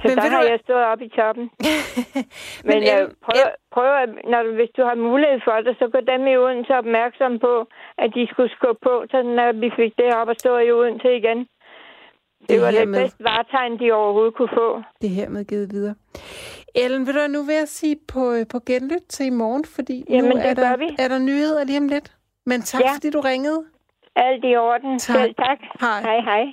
[SPEAKER 6] Så men der har du... jeg stået op i toppen. men men jeg prøver, prøver, når du, hvis du har mulighed for det, så går dem i Odense opmærksom på, at de skulle skubbe på, så når vi fik det op og stå i Odense igen. Det, det var det med... bedste varetegn, de overhovedet kunne få.
[SPEAKER 2] Det her med givet videre. Ellen, vil du nu ved at sige på, på genlyt til i morgen, fordi
[SPEAKER 6] Jamen,
[SPEAKER 2] nu er der,
[SPEAKER 6] vi.
[SPEAKER 2] er der nyheder lige om lidt. Men tak,
[SPEAKER 6] ja.
[SPEAKER 2] fordi du ringede.
[SPEAKER 6] Alt i orden.
[SPEAKER 2] Tak.
[SPEAKER 6] Selv tak.
[SPEAKER 2] Hej.
[SPEAKER 6] Hej, hej.